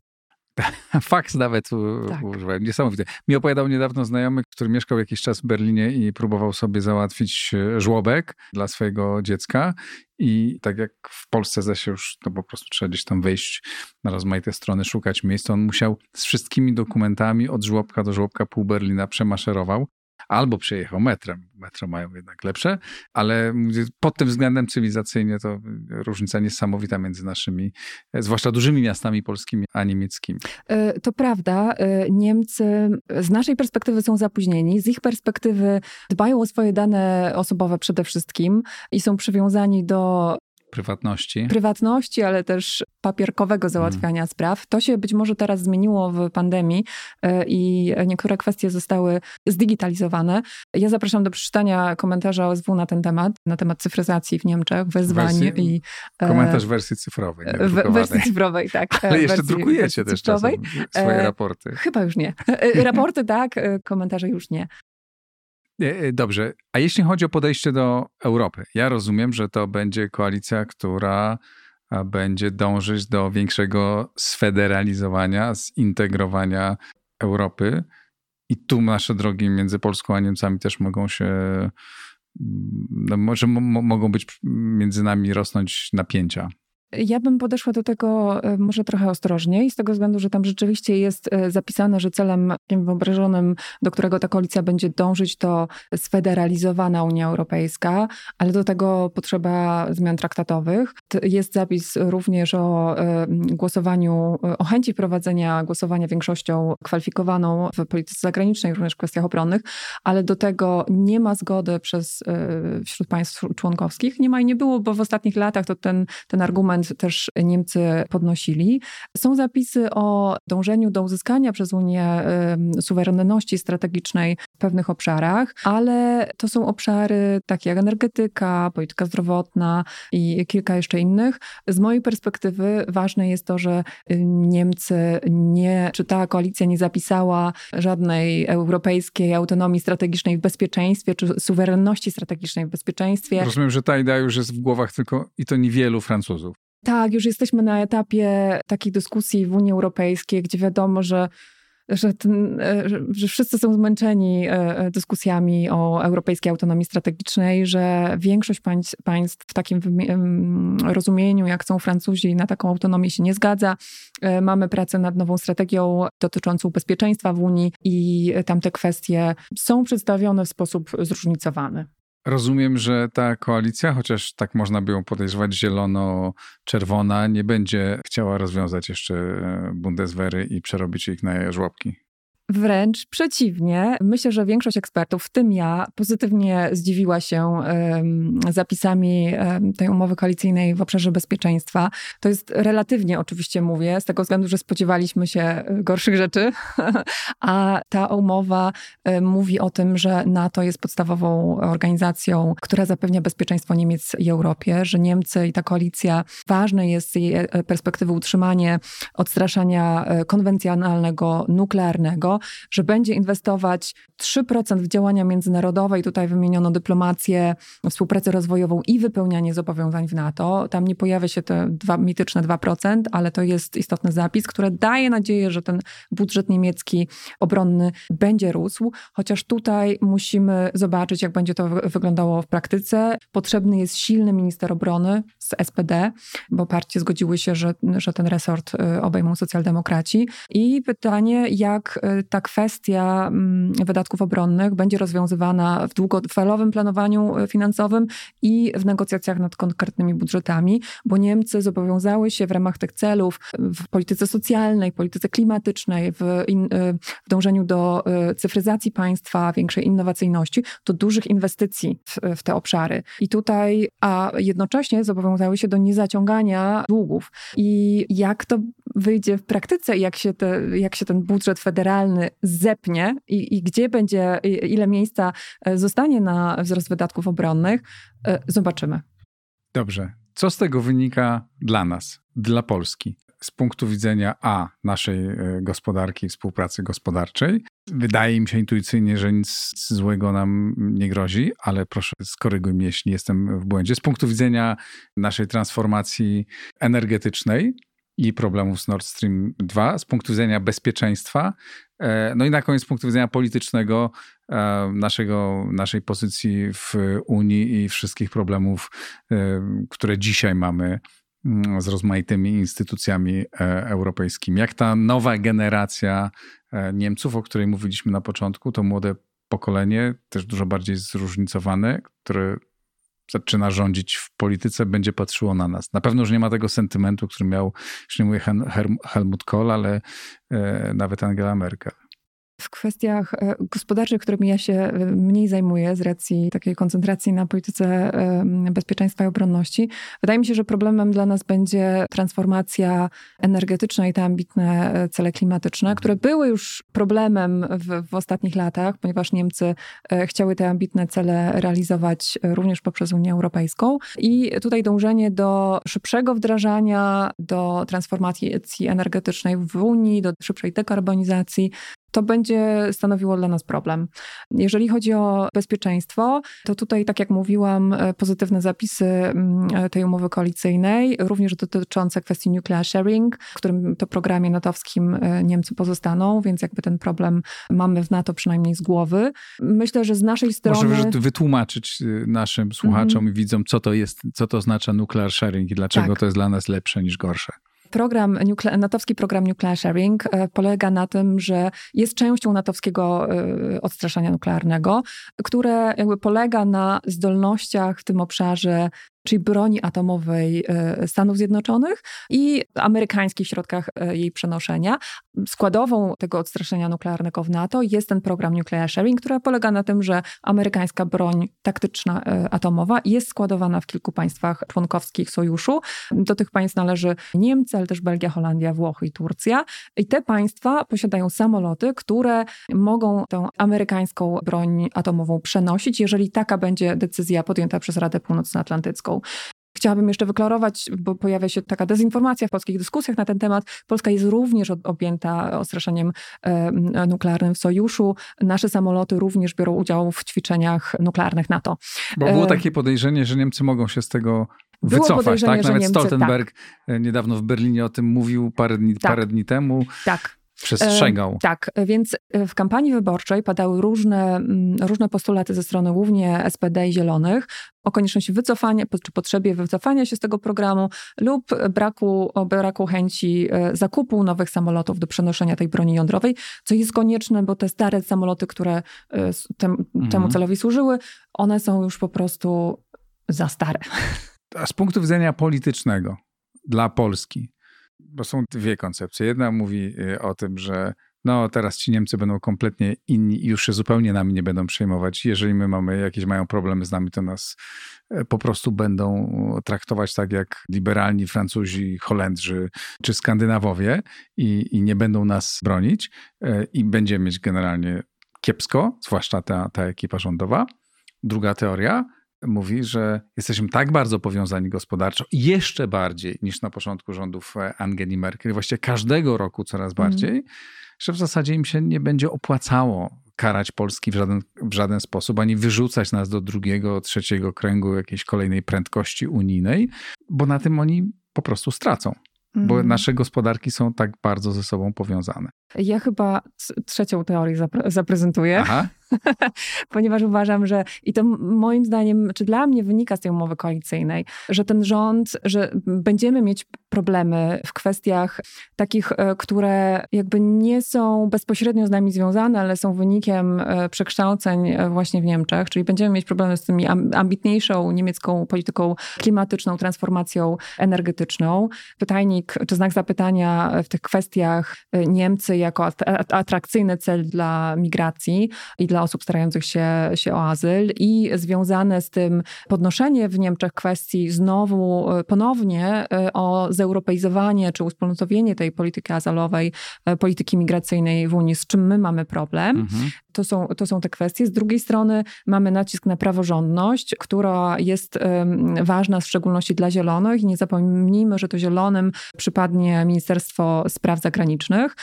<laughs> Faks nawet tak. używałem. Niesamowite. Mi opowiadał niedawno znajomy, który mieszkał jakiś czas w Berlinie i próbował sobie załatwić e, żłobek dla swojego dziecka. I tak jak w Polsce zaś już to po prostu trzeba gdzieś tam wejść na rozmaite strony, szukać miejsca, on musiał z wszystkimi dokumentami od żłobka do żłobka pół Berlina przemaszerował albo przejechał metrem. Metro mają jednak lepsze, ale pod tym względem cywilizacyjnie to różnica niesamowita między naszymi, zwłaszcza dużymi miastami polskimi, a niemieckimi. E, to prawda. E, Niemcy z naszej perspektywy są zapóźnieni, z ich perspektywy dbają o swoje dane osobowe przede wszystkim i są przywiązani do Prywatności. Prywatności, ale też papierkowego załatwiania hmm. spraw. To się być może teraz zmieniło w pandemii e, i niektóre kwestie zostały zdigitalizowane. Ja zapraszam do przeczytania komentarza OSW na ten temat, na temat cyfryzacji w Niemczech, wezwań wersji, i... E, komentarz wersji cyfrowej. W, wersji cyfrowej, tak. <laughs> Ale jeszcze wersji, drukujecie wersji też czasem swoje e, raporty. Chyba już nie. Raporty tak, komentarze już nie. Dobrze, a jeśli chodzi o podejście do Europy, ja rozumiem, że to będzie koalicja, która będzie dążyć do większego sfederalizowania, zintegrowania Europy. I tu nasze drogi między Polską a Niemcami też mogą się, no może mogą być między nami rosnąć napięcia. Ja bym podeszła do tego e, może trochę ostrożniej, z tego względu, że tam rzeczywiście jest e, zapisane, że celem wyobrażonym, do którego ta koalicja będzie dążyć, to sfederalizowana Unia Europejska, ale do tego potrzeba zmian traktatowych. Jest zapis również o e, głosowaniu, o chęci prowadzenia głosowania większością kwalifikowaną w polityce zagranicznej, również w kwestiach obronnych, ale do tego nie ma zgody przez, wśród państw członkowskich. Nie ma i nie było, bo w ostatnich latach to ten, ten argument też Niemcy podnosili. Są zapisy o dążeniu do uzyskania przez Unię suwerenności strategicznej w pewnych obszarach, ale to są obszary takie jak energetyka, polityka zdrowotna i kilka jeszcze innych. Z mojej perspektywy ważne jest to, że Niemcy nie, czy ta koalicja nie zapisała żadnej europejskiej autonomii strategicznej w bezpieczeństwie, czy suwerenności strategicznej w bezpieczeństwie. Rozumiem, że ta idea już jest w głowach tylko i to niewielu Francuzów. Tak, już jesteśmy na etapie takich dyskusji w Unii Europejskiej, gdzie wiadomo, że że, ten, e, że, wszyscy są zmęczeni e, e, dyskusjami o europejskiej autonomii strategicznej, że większość państw, państw w takim rozumieniu, jak są Francuzi, na taką autonomię się nie zgadza. Mamy pracę nad nową strategią dotyczącą bezpieczeństwa w Unii i tam te kwestie są przedstawione w sposób zróżnicowany. Rozumiem, że ta koalicja, chociaż tak można by ją podejrzewać, zielono-czerwona, nie będzie chciała rozwiązać jeszcze Bundeswehry i przerobić ich na żłobki. Wręcz przeciwnie. Myślę, że większość ekspertów, w tym ja, pozytywnie zdziwiła się zapisami tej umowy koalicyjnej w obszarze bezpieczeństwa. To jest relatywnie, oczywiście mówię, z tego względu, że spodziewaliśmy się e, gorszych rzeczy, <laughs> a ta umowa e, mówi o tym, że NATO jest podstawową organizacją, która zapewnia bezpieczeństwo Niemiec i Europie, że Niemcy i ta koalicja, ważne jest z jej e, perspektywy utrzymanie odstraszania konwencjonalnego, nuklearnego, że będzie inwestować 3% w działania międzynarodowe i tutaj wymieniono dyplomację, współpracę rozwojową i wypełnianie zobowiązań w NATO. Tam nie pojawia się te dwa, mityczne 2%, ale to jest istotny zapis, który daje nadzieję, że ten budżet niemiecki obronny będzie rósł, chociaż tutaj musimy zobaczyć, jak będzie to wyglądało w praktyce. Potrzebny jest silny minister obrony z SPD, bo partie zgodziły się, że, że ten resort y, obejmą socjaldemokraci. I pytanie, jak ta kwestia mm, wydatków obronnych będzie rozwiązywana w długofalowym planowaniu e, finansowym i w negocjacjach nad konkretnymi budżetami, bo Niemcy zobowiązały się w ramach tych celów w polityce socjalnej, polityce klimatycznej, w, in, e, w dążeniu do e, cyfryzacji państwa, większej innowacyjności, do dużych inwestycji w, w te obszary. I tutaj, a jednocześnie zobowiązały się do niezaciągania długów. I jak to wyjdzie w praktyce, jak się, te, jak się ten budżet federalny zepnie i, i gdzie będzie, ile miejsca e, zostanie na wzrost wydatków obronnych, e, zobaczymy. Dobrze. Co z tego wynika dla nas, dla Polski? Z punktu widzenia A, naszej e, gospodarki, współpracy gospodarczej, wydaje mi się intuicyjnie, że nic złego nam nie grozi, ale proszę skoryguj mnie, jeśli jestem w błędzie. Z punktu widzenia naszej transformacji energetycznej, i problemów z Nord Stream 2 z punktu widzenia bezpieczeństwa. E, no i na koniec z punktu widzenia politycznego e, naszego, naszej pozycji w Unii i wszystkich problemów, e, które dzisiaj mamy mm, z rozmaitymi instytucjami europejskimi. Jak ta nowa generacja Niemców, o której mówiliśmy na początku, to młode pokolenie, też dużo bardziej zróżnicowane, które zaczyna rządzić w polityce, będzie patrzyło na nas. Na pewno już nie ma tego sentymentu, który miał, już nie mówię Helmut Kohl, ale e, nawet Angela Merkel. W kwestiach e, gospodarczych, którymi ja się e, mniej zajmuję z racji takiej koncentracji na polityce e, bezpieczeństwa i obronności, wydaje mi się, że problemem dla nas będzie transformacja energetyczna i te ambitne cele klimatyczne, mhm. które były już problemem w, w ostatnich latach, ponieważ Niemcy chciały te ambitne cele realizować również poprzez Unię Europejską. I tutaj dążenie do szybszego wdrażania, do transformacji energetycznej w Unii, do szybszej dekarbonizacji to będzie stanowiło dla nas problem. Jeżeli chodzi o bezpieczeństwo, to tutaj, tak jak mówiłam, e, pozytywne zapisy mm, e, tej umowy koalicyjnej, również dotyczące kwestii nuclear sharing, w którym to programie natowskim e, Niemcy pozostaną, więc jakby ten problem mamy w NATO przynajmniej z głowy. Myślę, że z naszej strony... Może wytłumaczyć naszym słuchaczom mm -hmm. i widzom, co to jest, co to oznacza nuclear sharing i dlaczego tak. to jest dla nas lepsze niż gorsze program, natowski program Nuclear Sharing e, polega na tym, że jest częścią natowskiego e, odstraszania nuklearnego, które jakby polega na zdolnościach w tym obszarze czyli broni atomowej e, Stanów Zjednoczonych i amerykańskich środkach e, jej przenoszenia. Składową tego odstraszenia nuklearnego w NATO jest ten program Nuclear Sharing, który polega na tym, że amerykańska broń taktyczna e, atomowa jest składowana w kilku państwach członkowskich sojuszu. Do tych państw należy Niemcy, ale też Belgia, Holandia, Włochy i Turcja. I te państwa posiadają samoloty, które mogą tę amerykańską broń atomową przenosić, jeżeli taka będzie decyzja podjęta przez Radę Północnoatlantycką. Chciałabym jeszcze wyklarować, bo pojawia się taka dezinformacja w polskich dyskusjach na ten temat. Polska jest również objęta ostraszaniem nuklearnym w sojuszu. Nasze samoloty również biorą udział w ćwiczeniach nuklearnych NATO. Bo było takie podejrzenie, że Niemcy mogą się z tego wycofać, tak? Nawet Niemcy, Stoltenberg tak. niedawno w Berlinie o tym mówił parę dni, tak. parę dni temu. Tak. Przestrzegał. E, tak, więc e, w kampanii wyborczej padały różne, mm, różne postulaty ze strony głównie SPD i Zielonych o konieczności wycofania, czy potrzebie wycofania się z tego programu lub braku, braku chęci e, zakupu nowych samolotów do przenoszenia tej broni jądrowej, co jest konieczne, bo te stare samoloty, które tem, temu mhm. celowi służyły, one są już po prostu za stare. A z punktu widzenia politycznego dla Polski, bo są dwie koncepcje. Jedna mówi y, o tym, że no teraz ci Niemcy będą kompletnie inni już się zupełnie nami nie będą przejmować. Jeżeli my mamy jakieś mają problemy z nami, to nas e, po prostu będą traktować tak jak liberalni Francuzi, Holendrzy czy Skandynawowie i, i nie będą nas bronić e, i będziemy mieć generalnie kiepsko, zwłaszcza ta, ta ekipa rządowa. Druga teoria mówi, że jesteśmy tak bardzo powiązani gospodarczo, jeszcze bardziej niż na początku rządów e, Angeli Merkel, właściwie każdego roku coraz mhm. bardziej, mm. że w zasadzie im się nie będzie opłacało karać Polski w żaden, w żaden sposób, ani wyrzucać nas do drugiego, trzeciego kręgu jakiejś kolejnej prędkości unijnej, bo na tym oni po prostu stracą. Bo mm. nasze gospodarki są tak bardzo ze sobą powiązane. Ja chyba trzecią teorię zaprezentuję. Aha. <laughs> ponieważ uważam, że i to moim zdaniem, czy dla mnie wynika z tej umowy koalicyjnej, że ten rząd, że będziemy mieć problemy w kwestiach takich, e, które jakby nie są bezpośrednio z nami związane, ale są wynikiem e, przekształceń e, właśnie w Niemczech, czyli będziemy mieć problemy z tymi ambitniejszą niemiecką polityką klimatyczną, transformacją energetyczną. Pytajnik, czy znak zapytania w tych kwestiach Niemcy jako atrakcyjny cel dla migracji i dla osób starających się, się o azyl i związane z tym podnoszenie w Niemczech kwestii znowu e, ponownie e, o zeuropeizowanie czy uspólnotowienie tej polityki azylowej, e, polityki migracyjnej w Unii, z czym my mamy problem. Mhm. To są, to są te kwestie. Z drugiej strony mamy nacisk na praworządność, która jest ważna w szczególności dla zielonych. I nie zapomnijmy, że to zielonym przypadnie Ministerstwo Spraw Zagranicznych.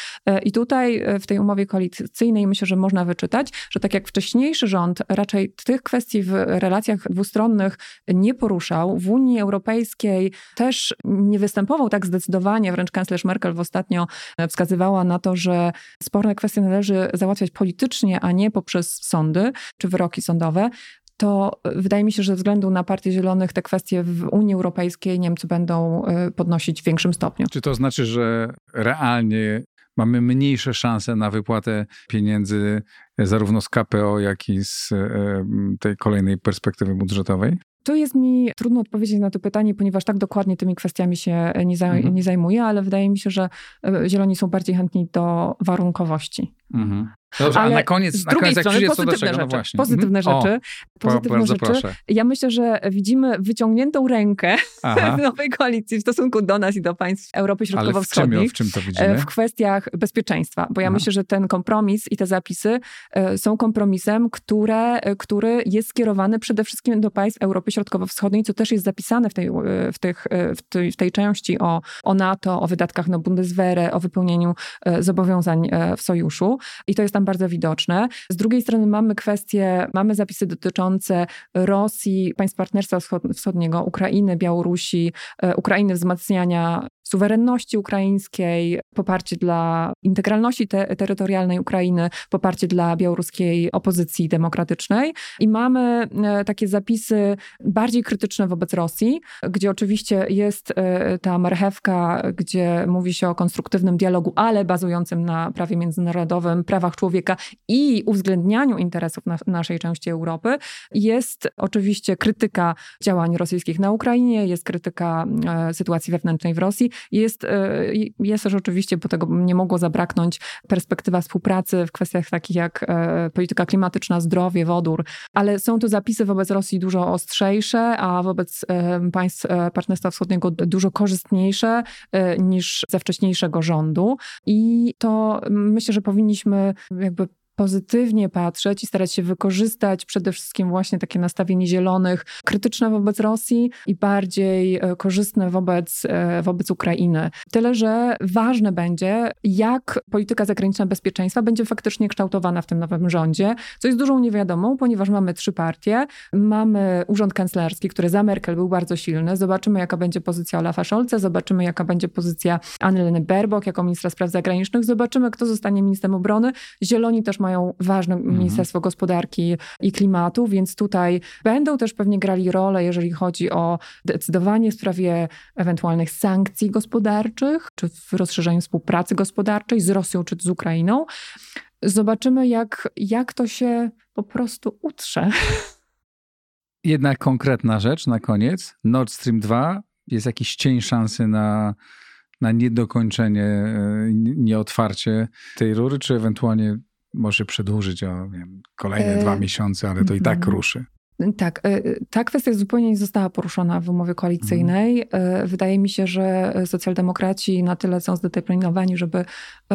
I tutaj w tej umowie koalicyjnej myślę, że można wyczytać, że tak jak wcześniejszy rząd raczej tych kwestii w relacjach dwustronnych nie poruszał, w Unii Europejskiej też nie występował tak zdecydowanie, wręcz kanclerz Merkel w ostatnio wskazywała na to, że sporne kwestie należy załatwiać politycznie, a nie poprzez sądy czy wyroki sądowe, to wydaje mi się, że ze względu na Partię Zielonych te kwestie w Unii Europejskiej Niemcy będą y, podnosić w większym stopniu. Czy to znaczy, że realnie mamy mniejsze szanse na wypłatę pieniędzy zarówno z KPO, jak i z e, tej kolejnej perspektywy budżetowej? Tu jest mi trudno odpowiedzieć na to pytanie, ponieważ tak dokładnie tymi kwestiami się nie, zaj mhm. nie zajmuję, ale wydaje mi się, że e, zieloni są bardziej chętni do warunkowości. Mhm. Dobrze, Ale a na koniec, z drugiej na koniec, strony pozytywne rzeczy. No. Pozytywne mhm. rzeczy. O, pozytywne rzeczy. Proszę. Ja myślę, że widzimy wyciągniętą rękę Aha. <laughs> w nowej koalicji w stosunku do nas i do państw Europy Środkowo-Wschodniej. Ale w czym, w czym to widzimy? W kwestiach bezpieczeństwa, bo ja Aha. myślę, że ten kompromis i te zapisy e, są kompromisem, które, e, który jest skierowany przede wszystkim do państw Europy Środkowo-Wschodniej, co też jest zapisane w tej, e, w tych, w tej, w tej części o, o NATO, o wydatkach na Bundeswehrę, o wypełnieniu zobowiązań w sojuszu. I to jest tam bardzo widoczne. Z drugiej strony mamy kwestie, mamy zapisy dotyczące Rosji, państw partnerstwa wschodniego, Ukrainy, Białorusi, Ukrainy, wzmacniania suwerenności ukraińskiej, poparcie dla integralności te terytorialnej Ukrainy, poparcie dla białoruskiej opozycji demokratycznej. I mamy e, takie zapisy bardziej krytyczne wobec Rosji, gdzie oczywiście jest e, ta marchewka, gdzie mówi się o konstruktywnym dialogu, ale bazującym na prawie międzynarodowym, prawach człowieka i uwzględnianiu interesów na, naszej części Europy. Jest oczywiście krytyka działań rosyjskich na Ukrainie, jest krytyka e, sytuacji wewnętrznej w Rosji, jest, e, jest też oczywiście, bo tego nie mogło zabraknąć, perspektywa współpracy w kwestiach takich jak e, polityka klimatyczna, zdrowie, wodór, ale są tu zapisy wobec Rosji dużo ostrzejsze, a wobec e, państw Partnerstwa Wschodniego dużo korzystniejsze niż ze wcześniejszego rządu. I to myślę, że powinniśmy jakby pozytywnie patrzeć i starać się wykorzystać przede wszystkim właśnie takie nastawienie zielonych, krytyczne wobec Rosji i bardziej e, korzystne wobec, e, wobec Ukrainy. Tyle, że ważne będzie, jak polityka zagraniczna bezpieczeństwa będzie faktycznie kształtowana w tym nowym rządzie, co jest dużą niewiadomą, ponieważ mamy trzy partie. Mamy urząd kanclerski, który za Merkel był bardzo silny. Zobaczymy, jaka będzie pozycja Olafa Scholza, zobaczymy, jaka będzie pozycja Anneleny Baerbock jako ministra spraw zagranicznych, zobaczymy, kto zostanie ministrem obrony. Zieloni też mają ważne mhm. Ministerstwo Gospodarki i Klimatu, więc tutaj będą też pewnie grali rolę, jeżeli chodzi o decydowanie w sprawie ewentualnych sankcji gospodarczych, czy w rozszerzeniu współpracy gospodarczej z Rosją czy z Ukrainą. Zobaczymy, jak, jak to się po prostu utrze. Jedna konkretna rzecz na koniec. Nord Stream 2 jest jakiś cień szansy na, na niedokończenie, e, nieotwarcie tej rury, czy ewentualnie może przedłużyć o wiem, kolejne e... dwa miesiące, ale to i tak mhm. ruszy. Tak, e, ta kwestia zupełnie nie została poruszona w umowie koalicyjnej. Mhm. Wydaje mi się, że socjaldemokraci na tyle są zdeterminowani, żeby,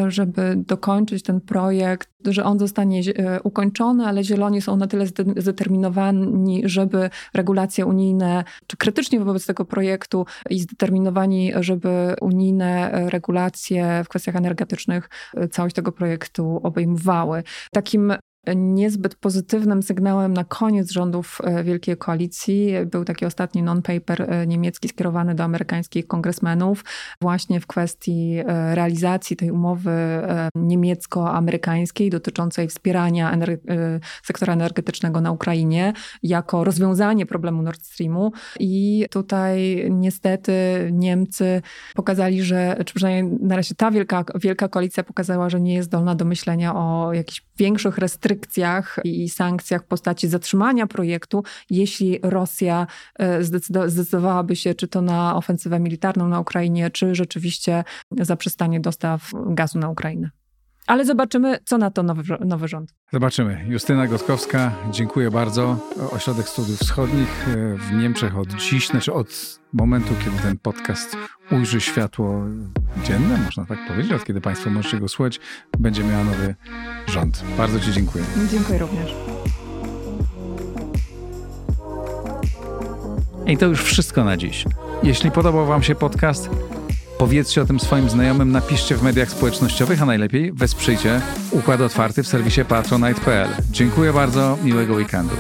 żeby dokończyć ten projekt, że on zostanie e, ukończony, ale zieloni są na tyle zdeterminowani, żeby regulacje unijne, czy krytycznie wobec tego projektu i zdeterminowani, żeby unijne regulacje w kwestiach energetycznych całość tego projektu obejmowały. Takim niezbyt pozytywnym sygnałem na koniec rządów e, Wielkiej Koalicji. Był taki ostatni non-paper e, niemiecki skierowany do amerykańskich kongresmenów właśnie w kwestii e, realizacji tej umowy niemiecko-amerykańskiej dotyczącej wspierania ener sektora energetycznego na Ukrainie jako rozwiązanie problemu Nord Streamu. I tutaj niestety Niemcy pokazali, że, czy przynajmniej na razie ta wielka, wielka koalicja pokazała, że nie jest zdolna do myślenia o jakichś większych restrykcjach i sankcjach w postaci zatrzymania projektu, jeśli Rosja e, zdecydowałaby się czy to na ofensywę militarną na Ukrainie, czy rzeczywiście zaprzestanie dostaw gazu na Ukrainę. Ale zobaczymy, co na to nowy, nowy rząd. Zobaczymy. Justyna Gotkowska, dziękuję bardzo. Ośrodek Studiów Wschodnich e, w Niemczech od dziś, znaczy od momentu, kiedy ten podcast ujrzy światło dzienne, można tak powiedzieć, od kiedy Państwo możecie go słuchać, będzie miała nowy rząd. Bardzo Ci dziękuję. Dziękuję również. I to już wszystko na dziś. Jeśli podobał Wam się podcast, Powiedzcie o tym swoim znajomym, napiszcie w mediach społecznościowych, a najlepiej wesprzyjcie Układ Otwarty w serwisie patronite.pl. Dziękuję bardzo, miłego weekendu.